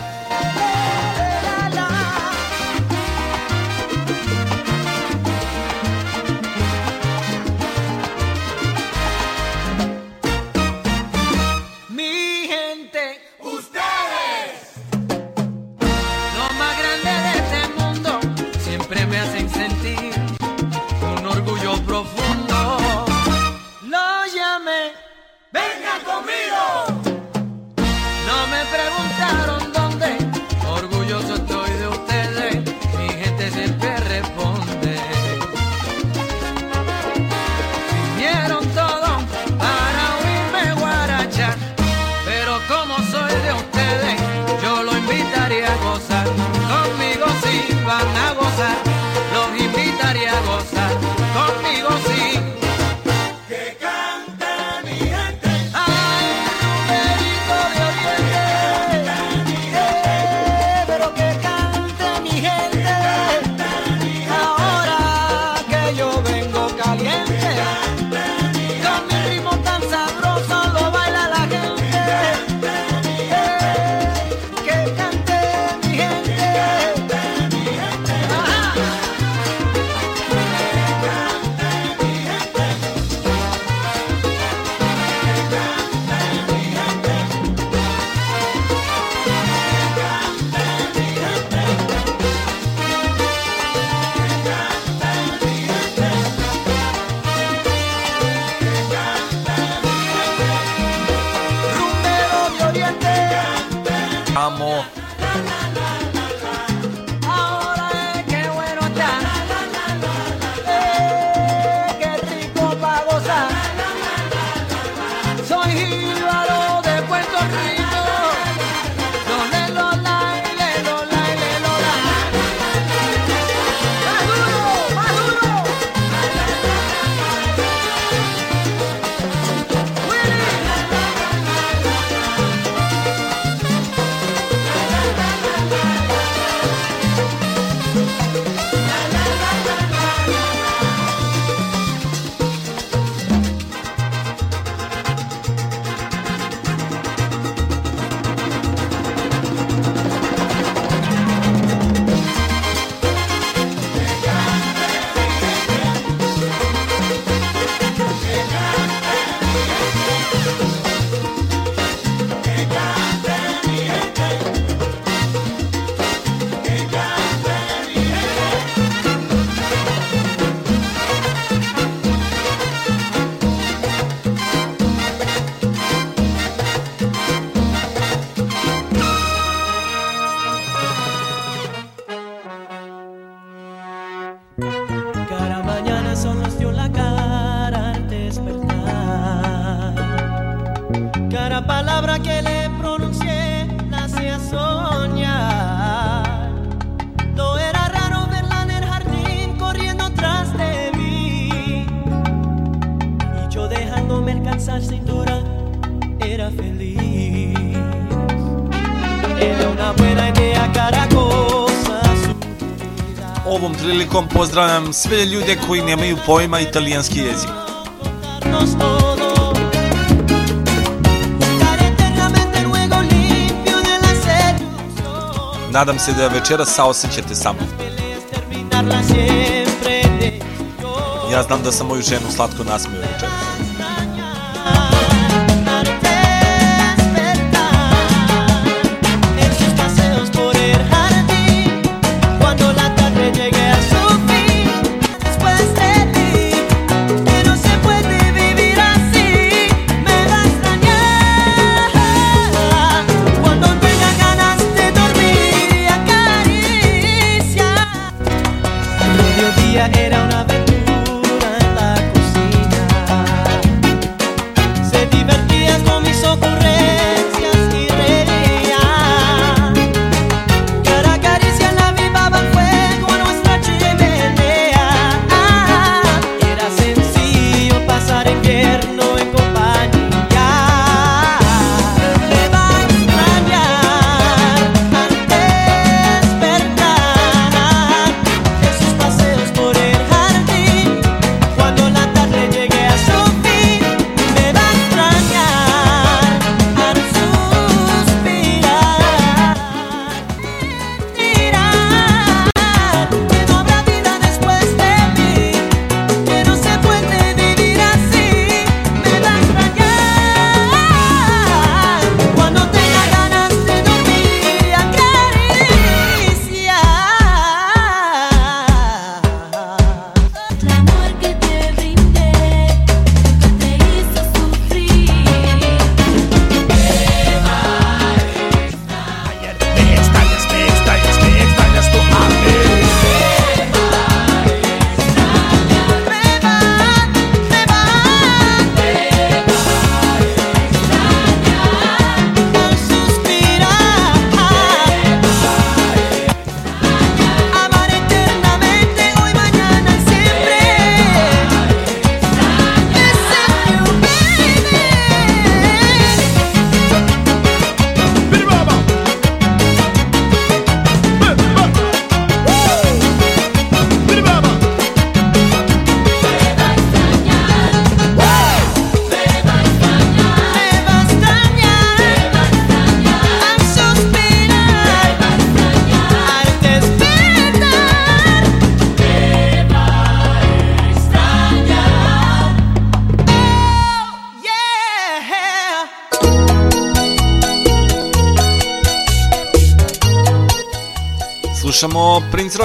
vida feliz. Era una buena idea cada cosa
Ovom prilikom pozdravljam sve ljude koji nemaju pojma italijanski jezik. Nadam se da večera saosećate sa mnom. Ja znam da sam moju ženu slatko
nasmio večera.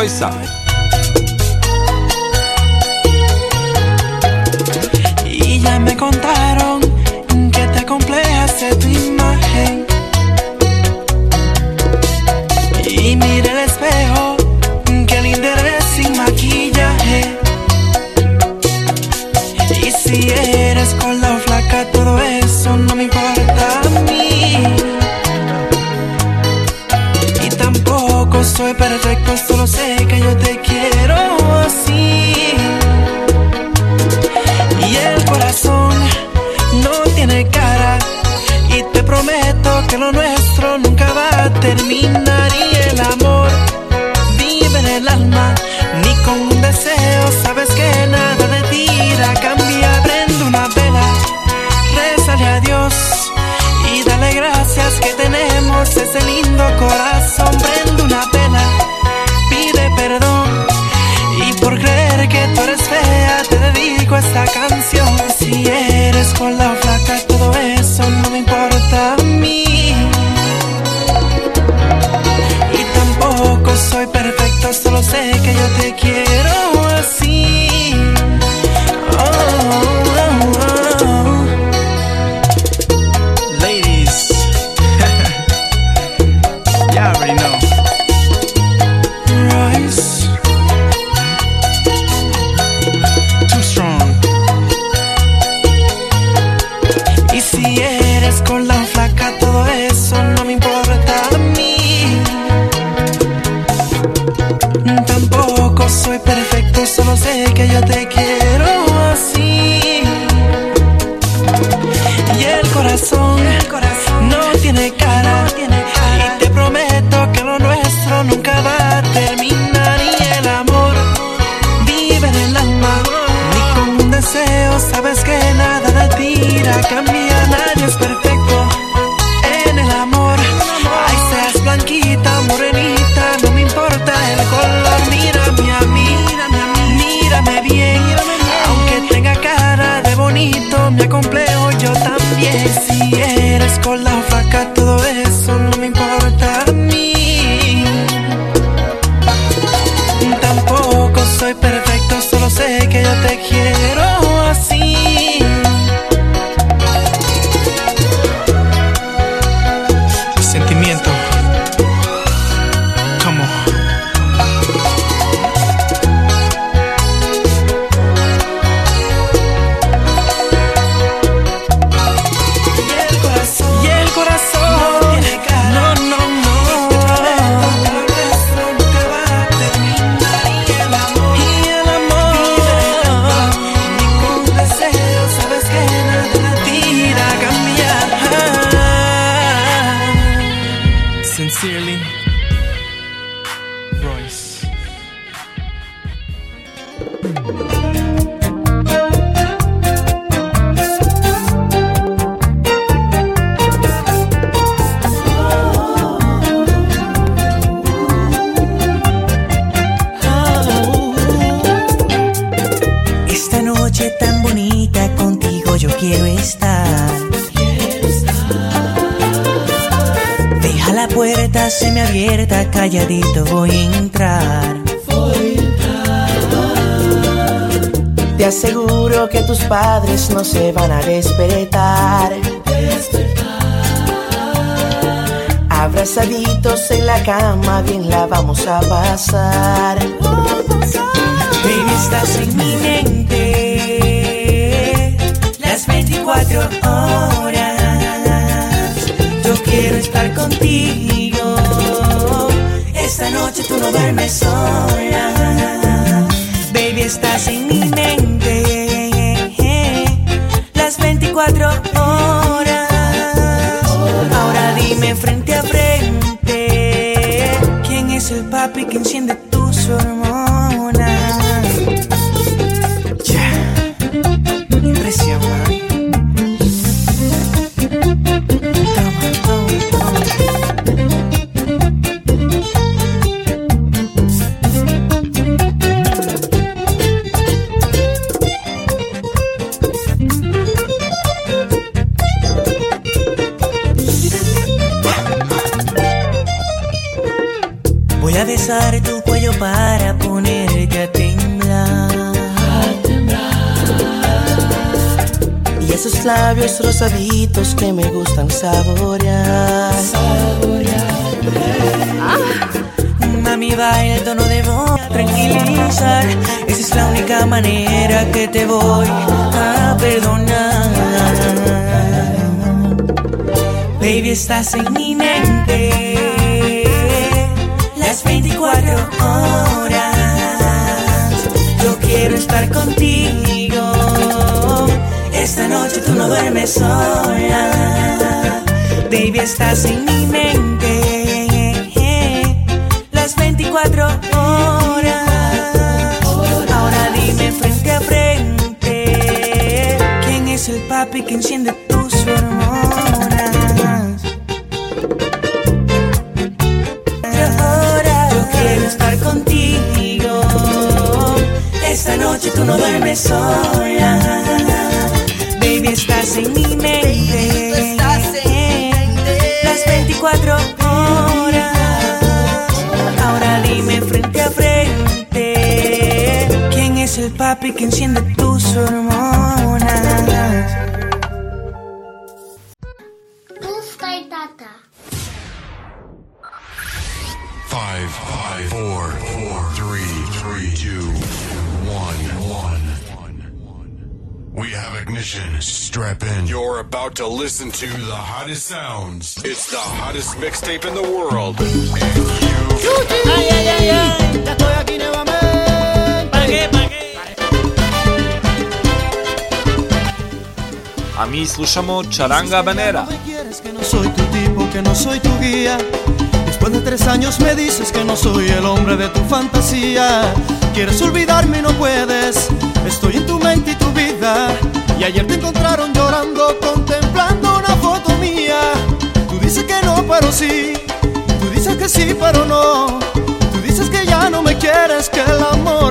dois sábios. Hottest mixtape in the world.
Ay, ay, ay, ay, ya estoy aquí nuevamente. ¿Para qué? ¿Para qué?
A mi slušamo Charanga Banera.
quieres que no soy tu tipo, que no soy tu guía. Después de tres años me dices que no soy el hombre de tu fantasía. Quieres olvidarme y no puedes. Estoy en tu mente y tu vida. Y ayer te encontraron llorando, contemplando pero sí. Tú dices que sí, pero no. Tú dices que ya no me quieres, que el amor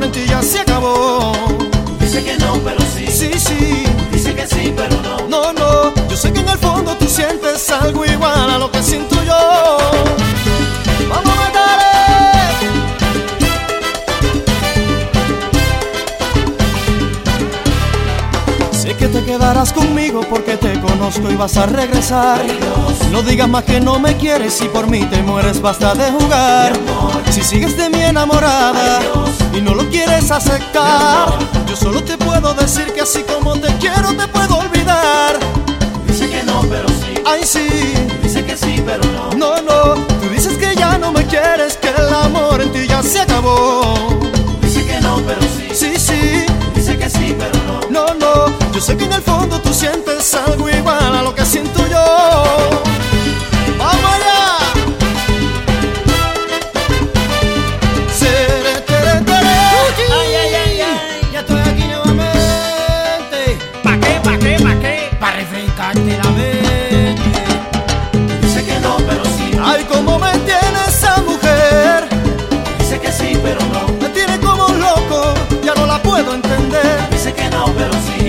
quedarás conmigo porque te conozco y vas a regresar. No digas más que no me quieres y por mí te mueres, basta de jugar. Si sigues de mi enamorada y no lo quieres aceptar, yo solo te puedo decir que así como te quiero te puedo olvidar.
Dice que no, pero sí.
Ay, sí.
Dice que sí, pero no.
No, no, tú dices que ya no me quieres, que el amor en ti ya se acabó.
Dice que no, pero sí.
Sí, sí. Yo sé que en el fondo tú sientes algo igual a lo que siento yo.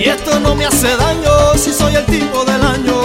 Y esto no me hace daño si soy el tipo del año.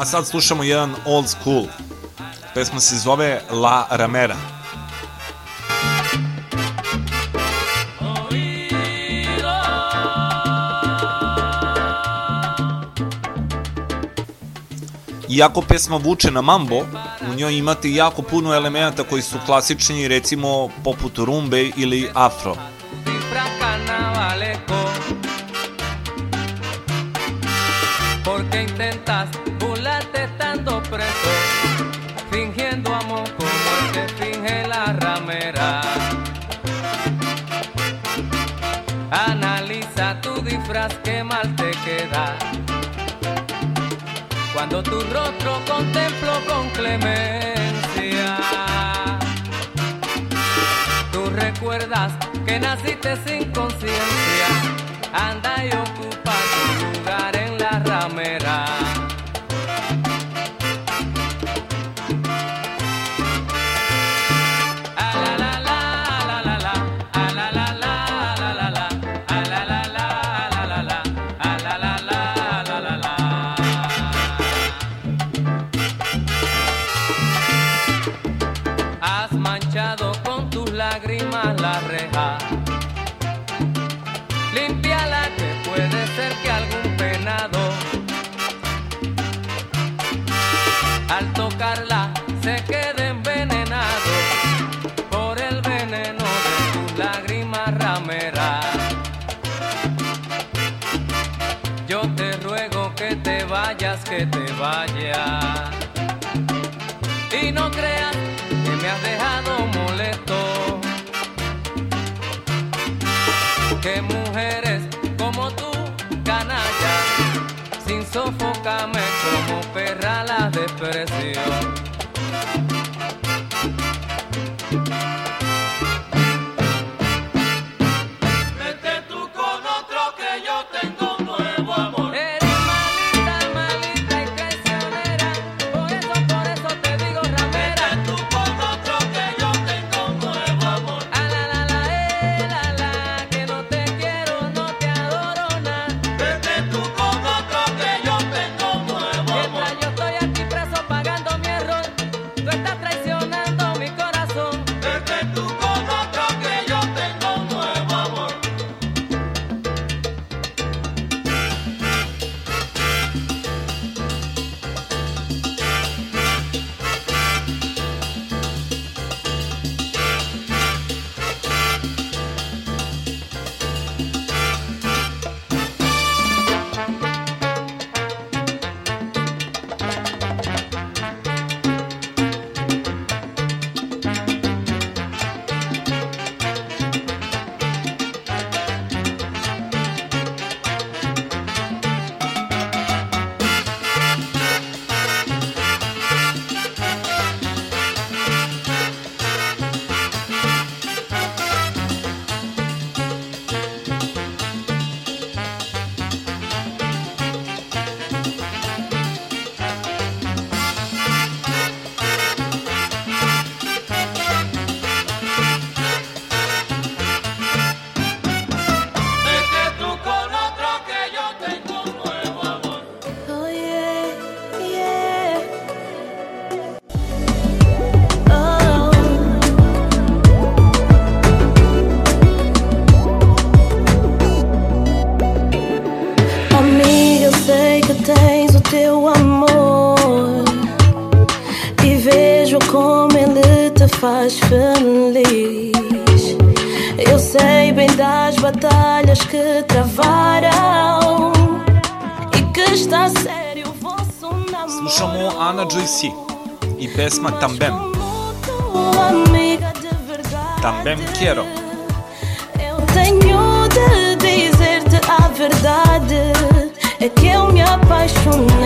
a
sad slušamo jedan old school. Pesma se zove La Ramera. Iako pesma vuče na mambo, u njoj imate jako puno elemenata koji su klasični, recimo poput rumbe ili afro.
Porque Tu rostro contemplo con clemencia. Tú recuerdas que naciste sin conciencia, anda y ocupa. y no creas que me has dejado molesto. Que mujeres como tú, canallas, sin sofocarme como perra las desprecio. estás
feliz. Eu sei bem das batalhas que travaram e que está sério o vosso namoro.
me chamou Ana Joyce e pesma
Também.
Também quero.
Eu tenho de dizer-te a verdade. É que eu me apaixonei.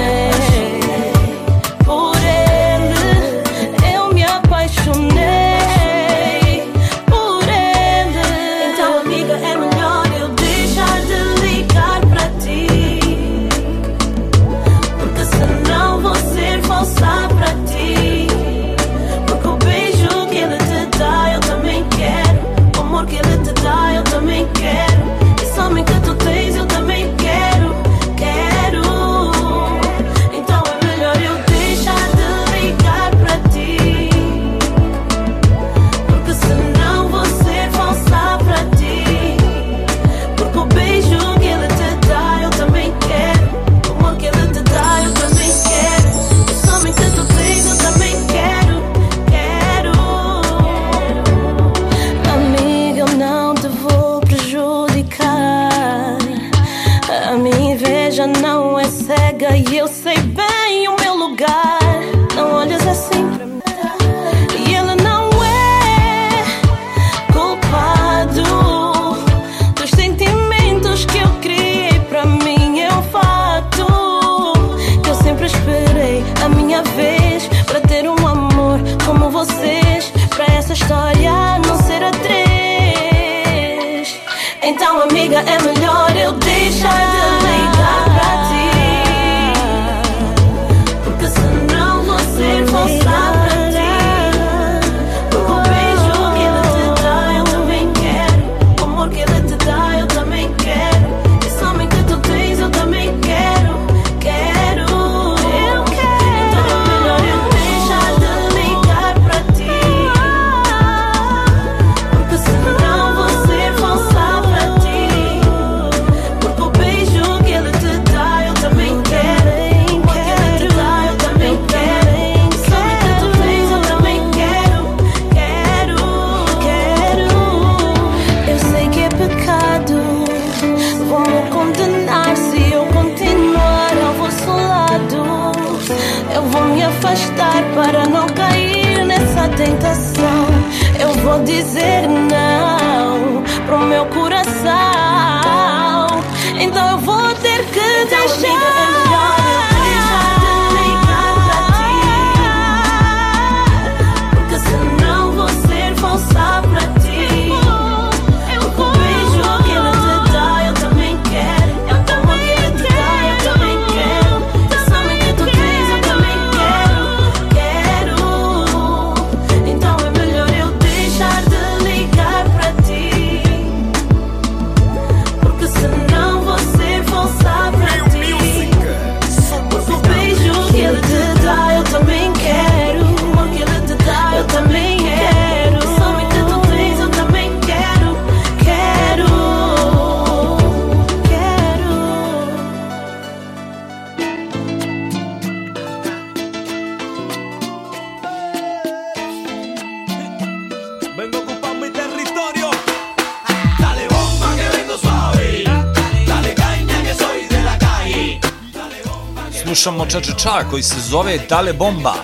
Char koji se zove Dale Bomba.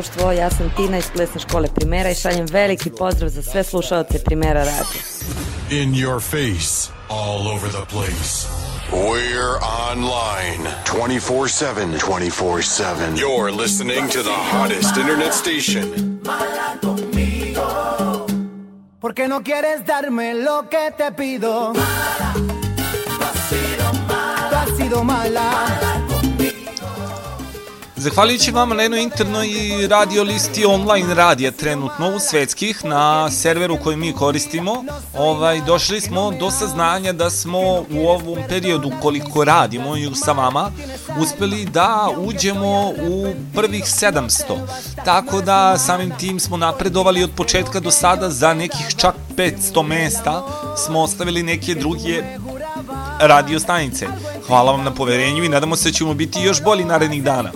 Društvo, ja sam Tina iz plesne škole Primera i šaljem veliki pozdrav za sve slušalce Primera radio.
In your face, all over the place. We're online 24 7. 24 7. You're listening to the hottest internet station.
Porque no quieres darme lo que te pido. Mala, Tú has sido mala.
Zahvaljujući vama na jednoj internoj radio listi online radija trenutno u svetskih na serveru koji mi koristimo, ovaj, došli smo do saznanja da smo u ovom periodu koliko radimo i sa vama uspeli da uđemo u prvih 700. Tako da samim tim smo napredovali od početka do sada za nekih čak 500 mesta smo ostavili neke druge radio stanice. Hvala vam na poverenju i nadamo se da ćemo biti još bolji narednih dana.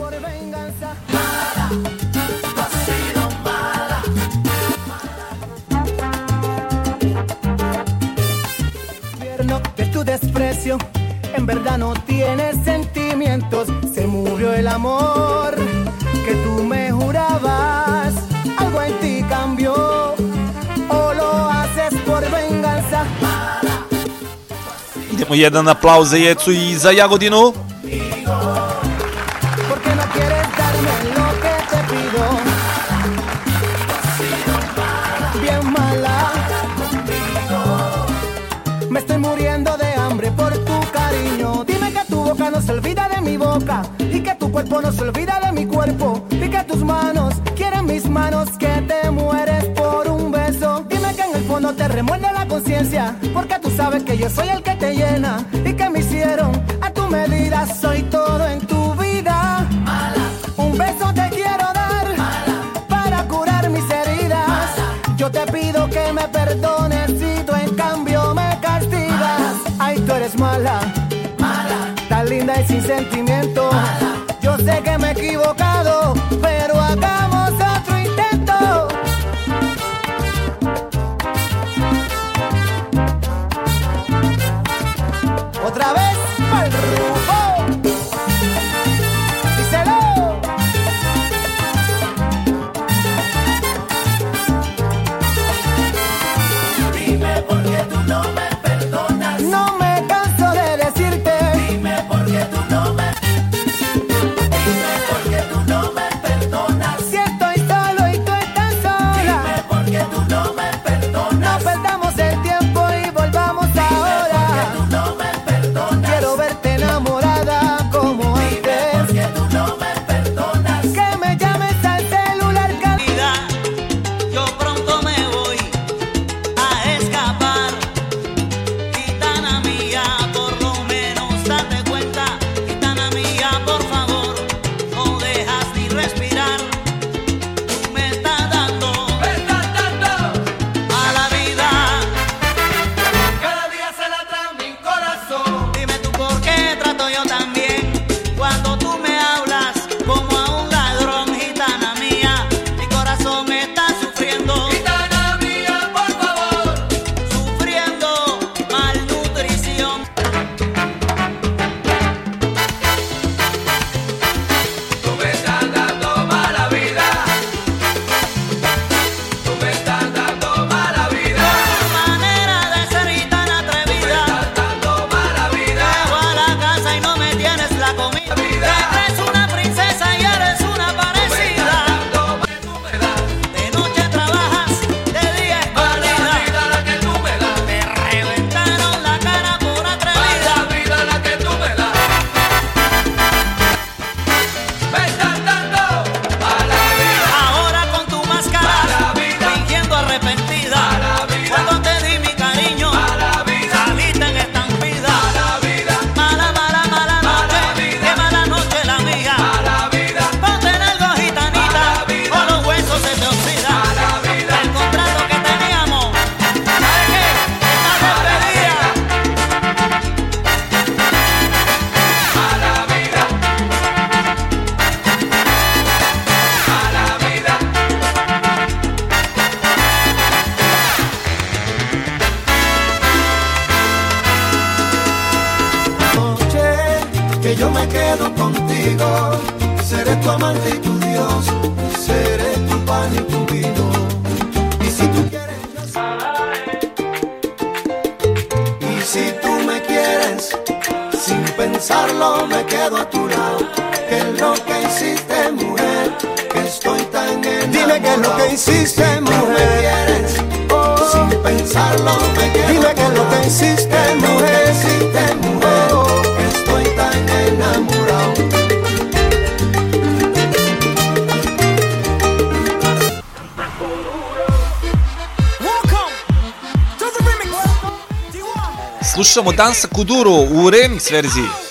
En verdad no tienes sentimientos. Se murió el amor que tú me jurabas. Algo en ti cambió o lo haces por venganza.
Idemo jedan aplauz za Jecu i za Jagodinu.
Cuerpo no se olvida de mi cuerpo. Que tus manos quieren mis manos. Que te mueres por un beso. Dime que en el fondo te remuerde la conciencia. Porque tú sabes que yo soy el que te llena. Y que me hicieron a tu medida. Soy todo en tu vida. Un beso te quiero dar. Para curar mis heridas. Yo te pido que me perdones si tú en cambio me castigas. Ay, tú eres mala. Tan linda y sin sentimiento. Yo sé que me he equivocado,
yo me
quedo contigo. Seré tu amante y tu Dios, seré tu
pan y tu vino. Y si tú quieres, yo. Y si tú me quieres, sin pensarlo me quedo a tu lado. Que es lo que hiciste, mujer, que estoy tan enamorado.
Dime que es lo que hiciste, mujer.
Sin pensarlo me quedo
Dime
a tu
que
es lo que hiciste, mujer. Hiciste, mujer
Slušamo Dansa Kuduro u remix verziji.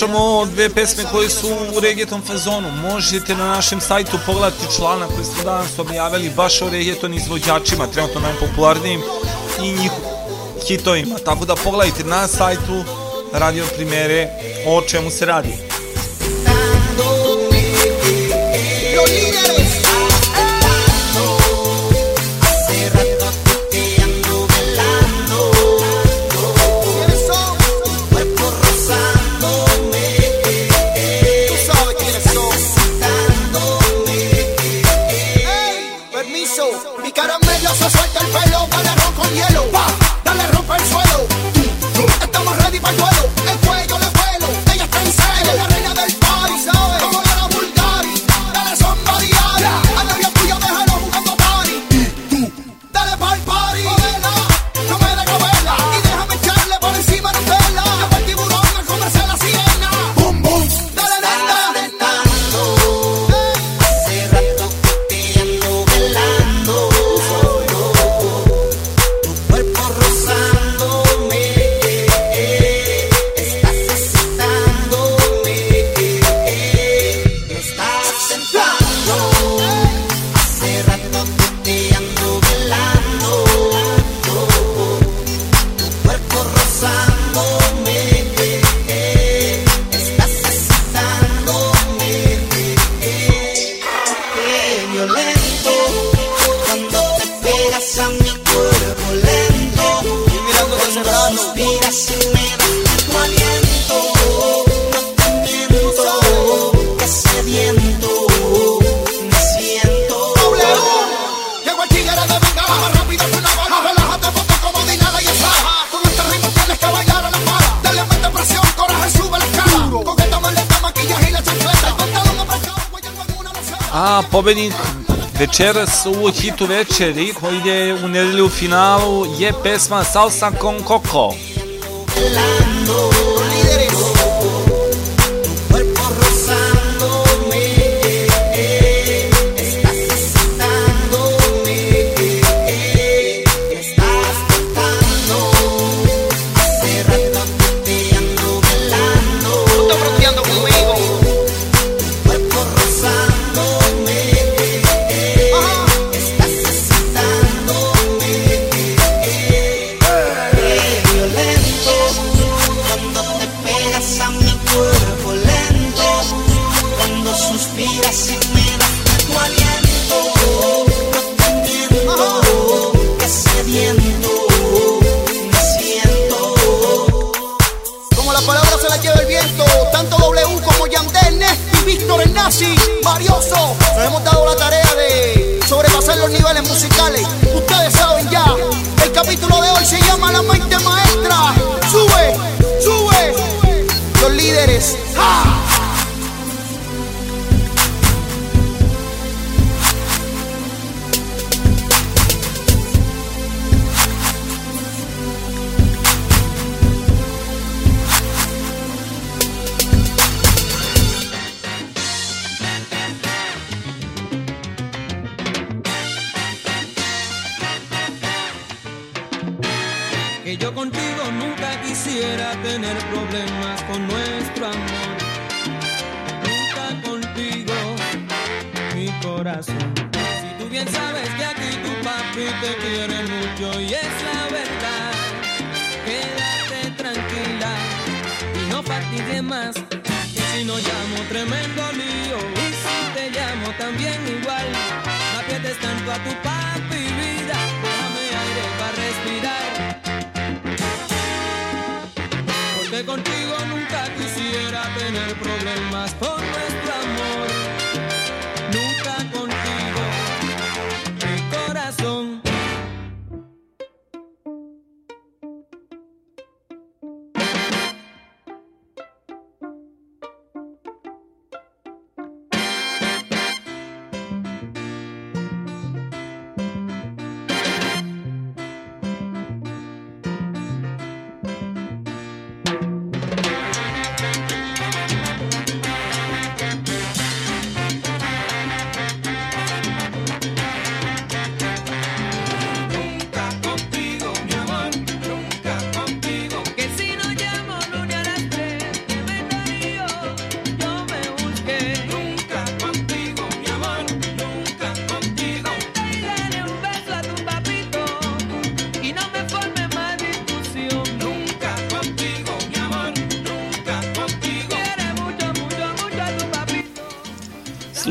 slušamo dve pesme koje su u reggaeton fazonu. Možete na našem sajtu pogledati člana koji smo danas objavili baš o reggaeton izvođačima, trenutno najpopularnijim i njih hitovima. Tako da pogledajte na sajtu radio primere o čemu se radi.
večeras u hitu večeri koji ide u nedelju u finalu je pesma Salsa con Coco.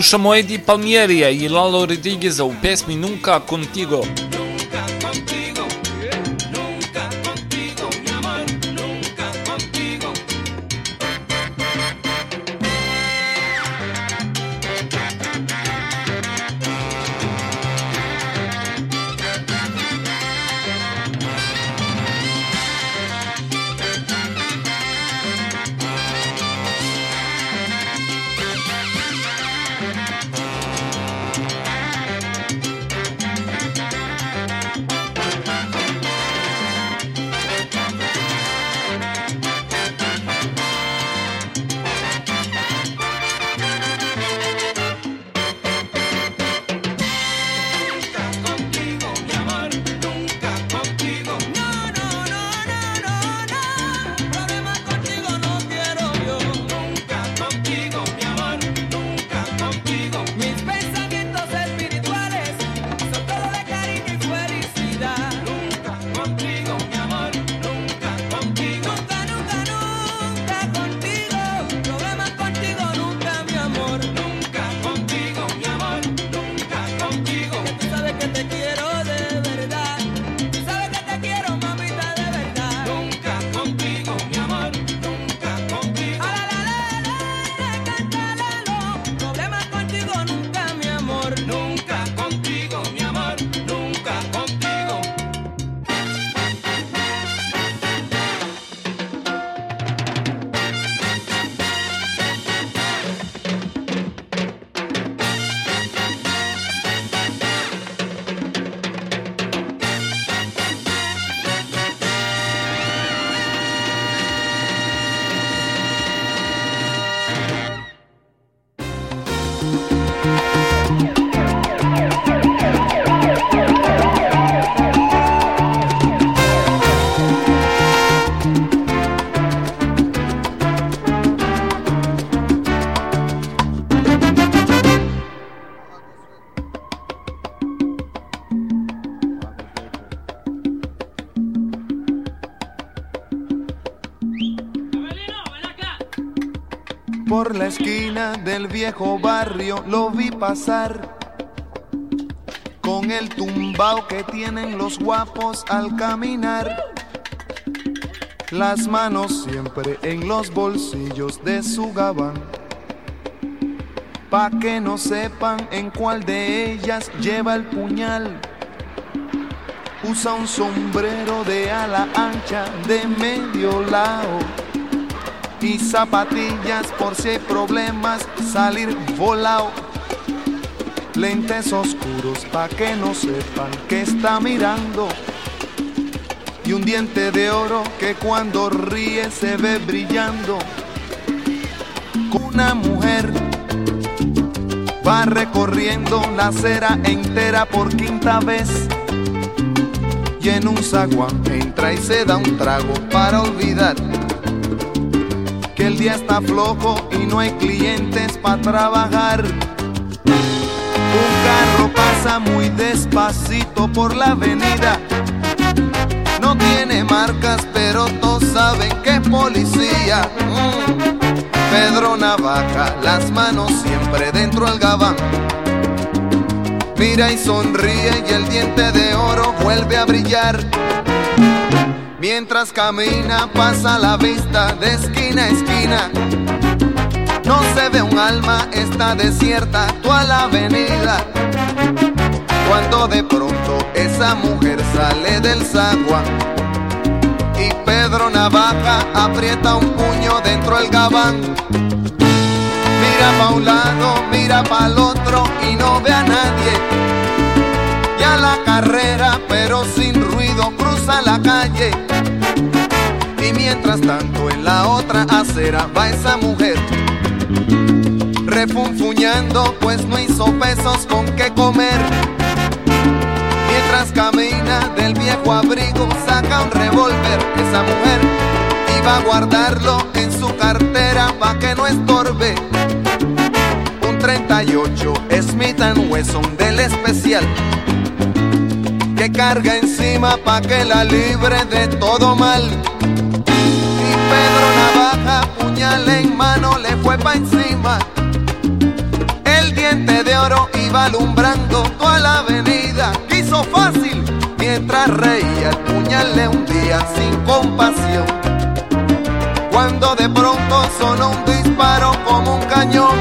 Slušamo Edi Palmierija e i Lalo Rodrigueza u pesmi Nunca Contigo.
Por la esquina del viejo barrio lo vi pasar con el tumbao que tienen los guapos al caminar. Las manos siempre en los bolsillos de su gabán. Pa' que no sepan en cuál de ellas lleva el puñal. Usa un sombrero de ala ancha de medio lado y zapatillas por si hay problemas salir volado. Lentes oscuros pa' que no sepan que está mirando. Y un diente de oro que cuando ríe se ve brillando. Una mujer va recorriendo la acera entera por quinta vez. Y en un zaguán entra y se da un trago para olvidar el día está flojo y no hay clientes para trabajar. Un carro pasa muy despacito por la avenida. No tiene marcas, pero todos saben que es policía. Mm. Pedro Navaja, las manos siempre dentro del gabán. Mira y sonríe y el diente de oro vuelve a brillar. Mientras camina pasa la vista de esquina a esquina. No se ve un alma, está desierta toda la avenida. Cuando de pronto esa mujer sale del sagua y Pedro Navaja aprieta un puño dentro del gabán. Mira pa' un lado, mira pa' el otro y no ve a nadie. Ya la carrera, pero sin ruido, cruza la calle. Mientras tanto en la otra acera va esa mujer refunfuñando pues no hizo pesos con qué comer. Mientras camina del viejo abrigo saca un revólver esa mujer va a guardarlo en su cartera pa' que no estorbe. Un 38 Smith Wesson del especial que carga encima pa' que la libre de todo mal. Pedro Navaja, puñal en mano, le fue pa' encima. El diente de oro iba alumbrando toda la avenida. Quiso fácil mientras reía el puñal le hundía sin compasión. Cuando de pronto sonó un disparo como un cañón.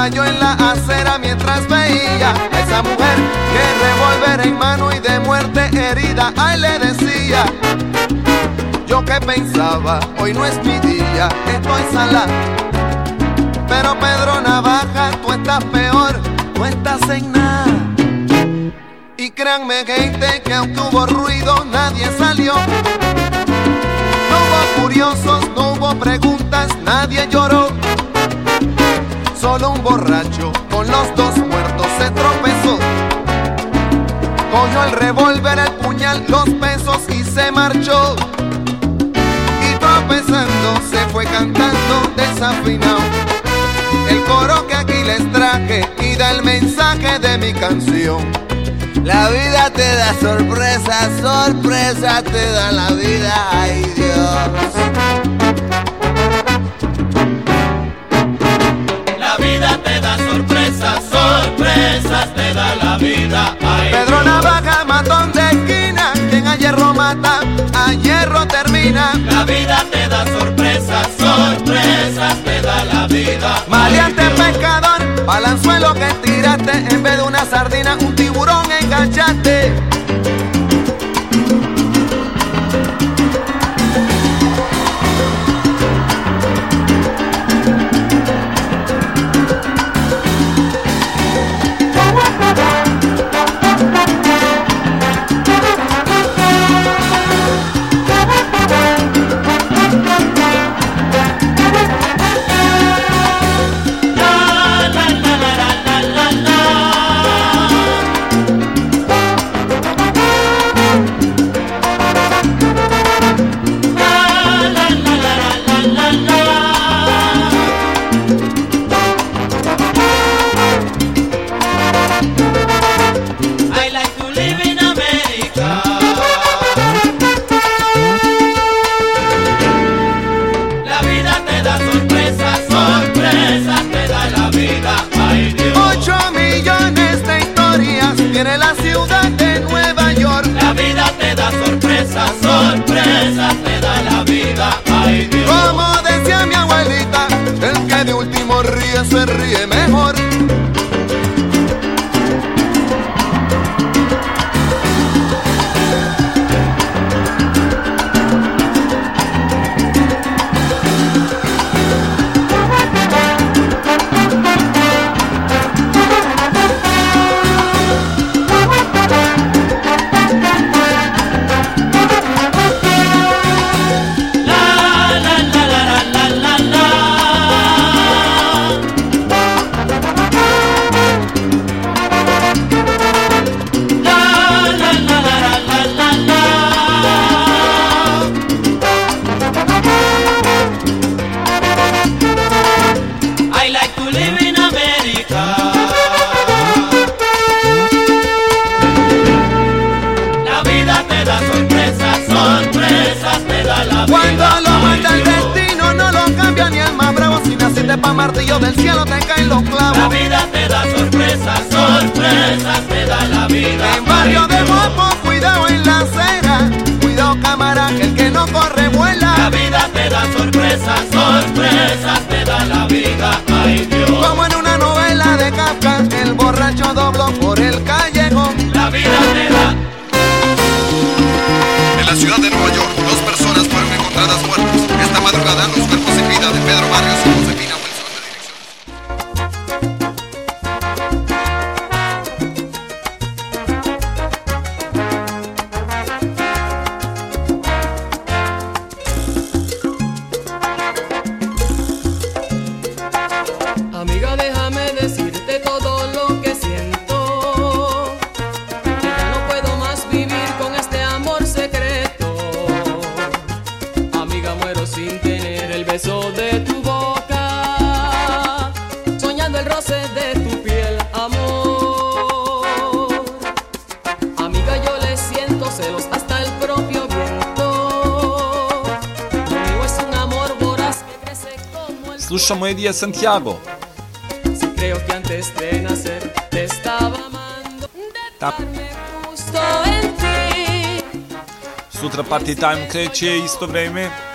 Y Pedro Navaja cayó en la acera mientras veía a esa mujer que revólver en mano y de muerte herida. Ay, le decía. Yo que pensaba, hoy no es mi día, estoy sala. Pero Pedro Navaja, tú estás peor, tú estás en nada. Y créanme, gente, que aunque hubo ruido, nadie salió. No hubo curiosos, no hubo preguntas, nadie lloró. Solo un borracho con los dos muertos se tropezó. Cogió el revólver, el puñal, los pesos y se marchó. Y tropezando se fue cantando desafinado. El coro que aquí les traje y da el mensaje de mi canción. La vida te da sorpresa, sorpresa te da la vida, Dios. Hierro mata, a hierro termina.
La vida te da sorpresas, sorpresas te da la vida.
Maleante pescador, balanzuelo que tiraste, en vez de una sardina, un tiburón enganchaste.
Villa Santiago.
Si creo que antes de nacer te estaba amando, Ta
Sutra party time kreće isto vreme.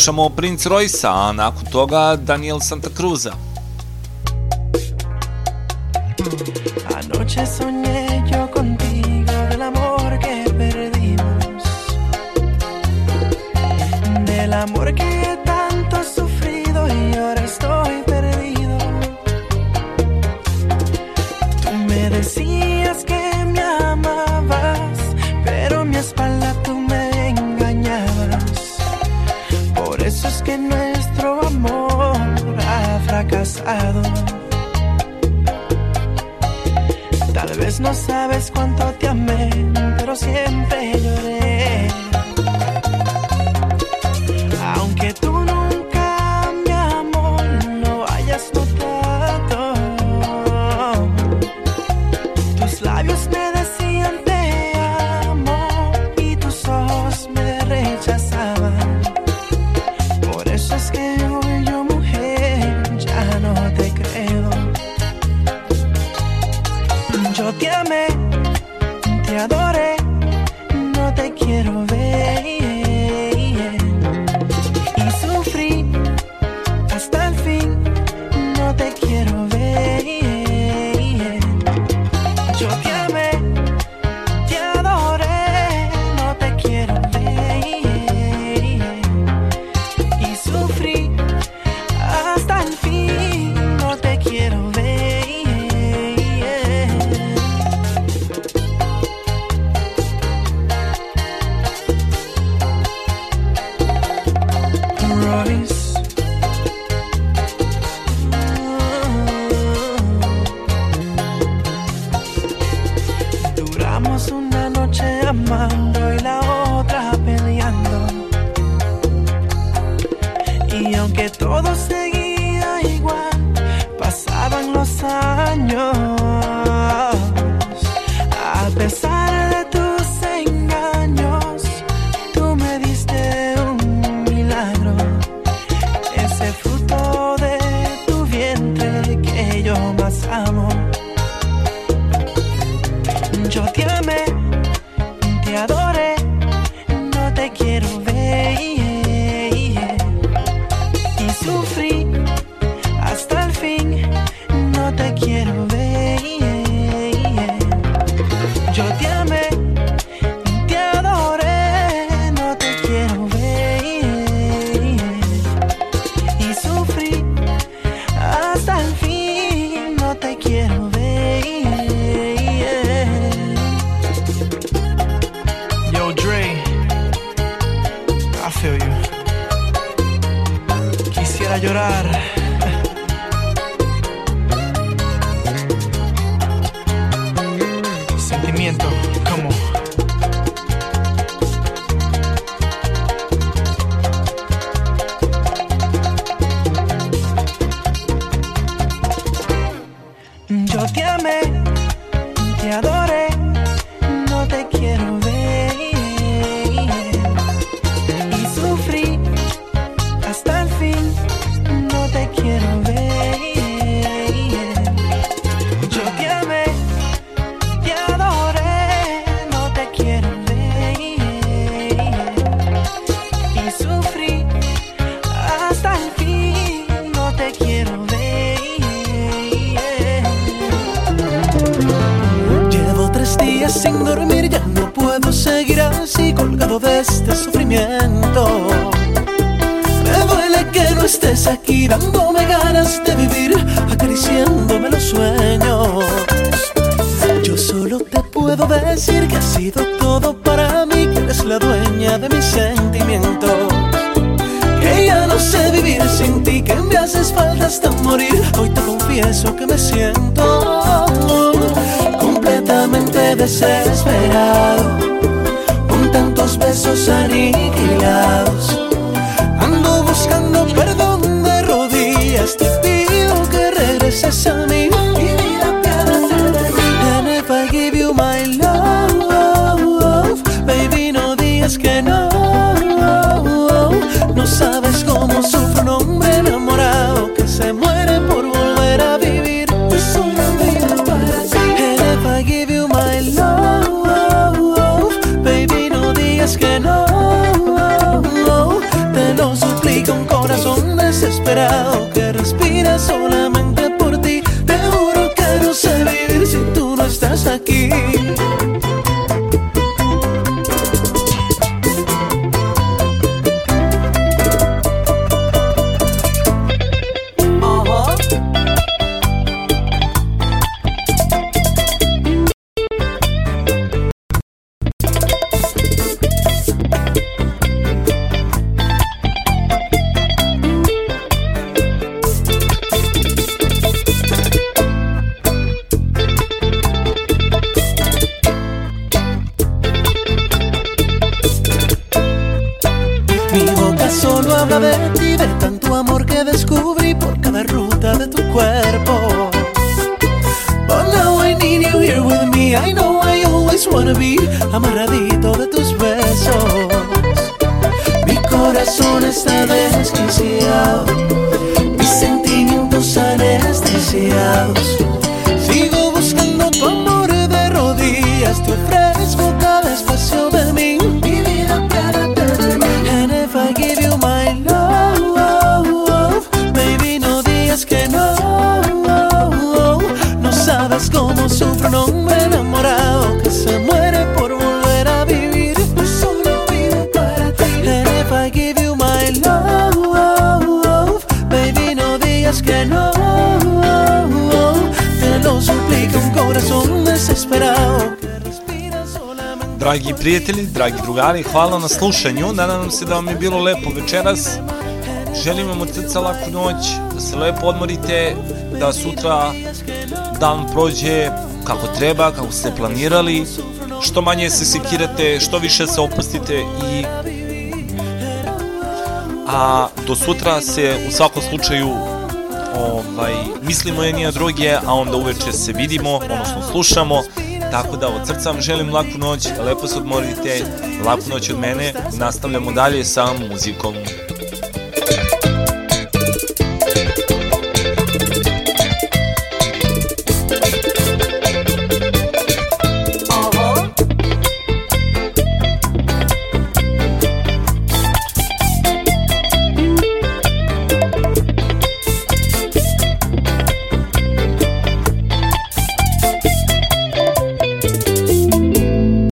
Slušamo Prince Royce, a nakon toga Daniel Santa Cruza.
Drugari, hvala na slušanju. Nadam se da vam je bilo lepo večeras. Želim vam od srca laku noć, da se lepo odmorite, da sutra dan prođe kako treba, kako ste planirali, što manje se sekirate, što više se opustite i a do sutra se u svakom slučaju ovaj, mislimo jedni na druge, a onda uveče se vidimo, odnosno slušamo, tako da od srca vam želim laku noć, lepo se odmorite, laku noć od mene, nastavljamo dalje sa muzikom.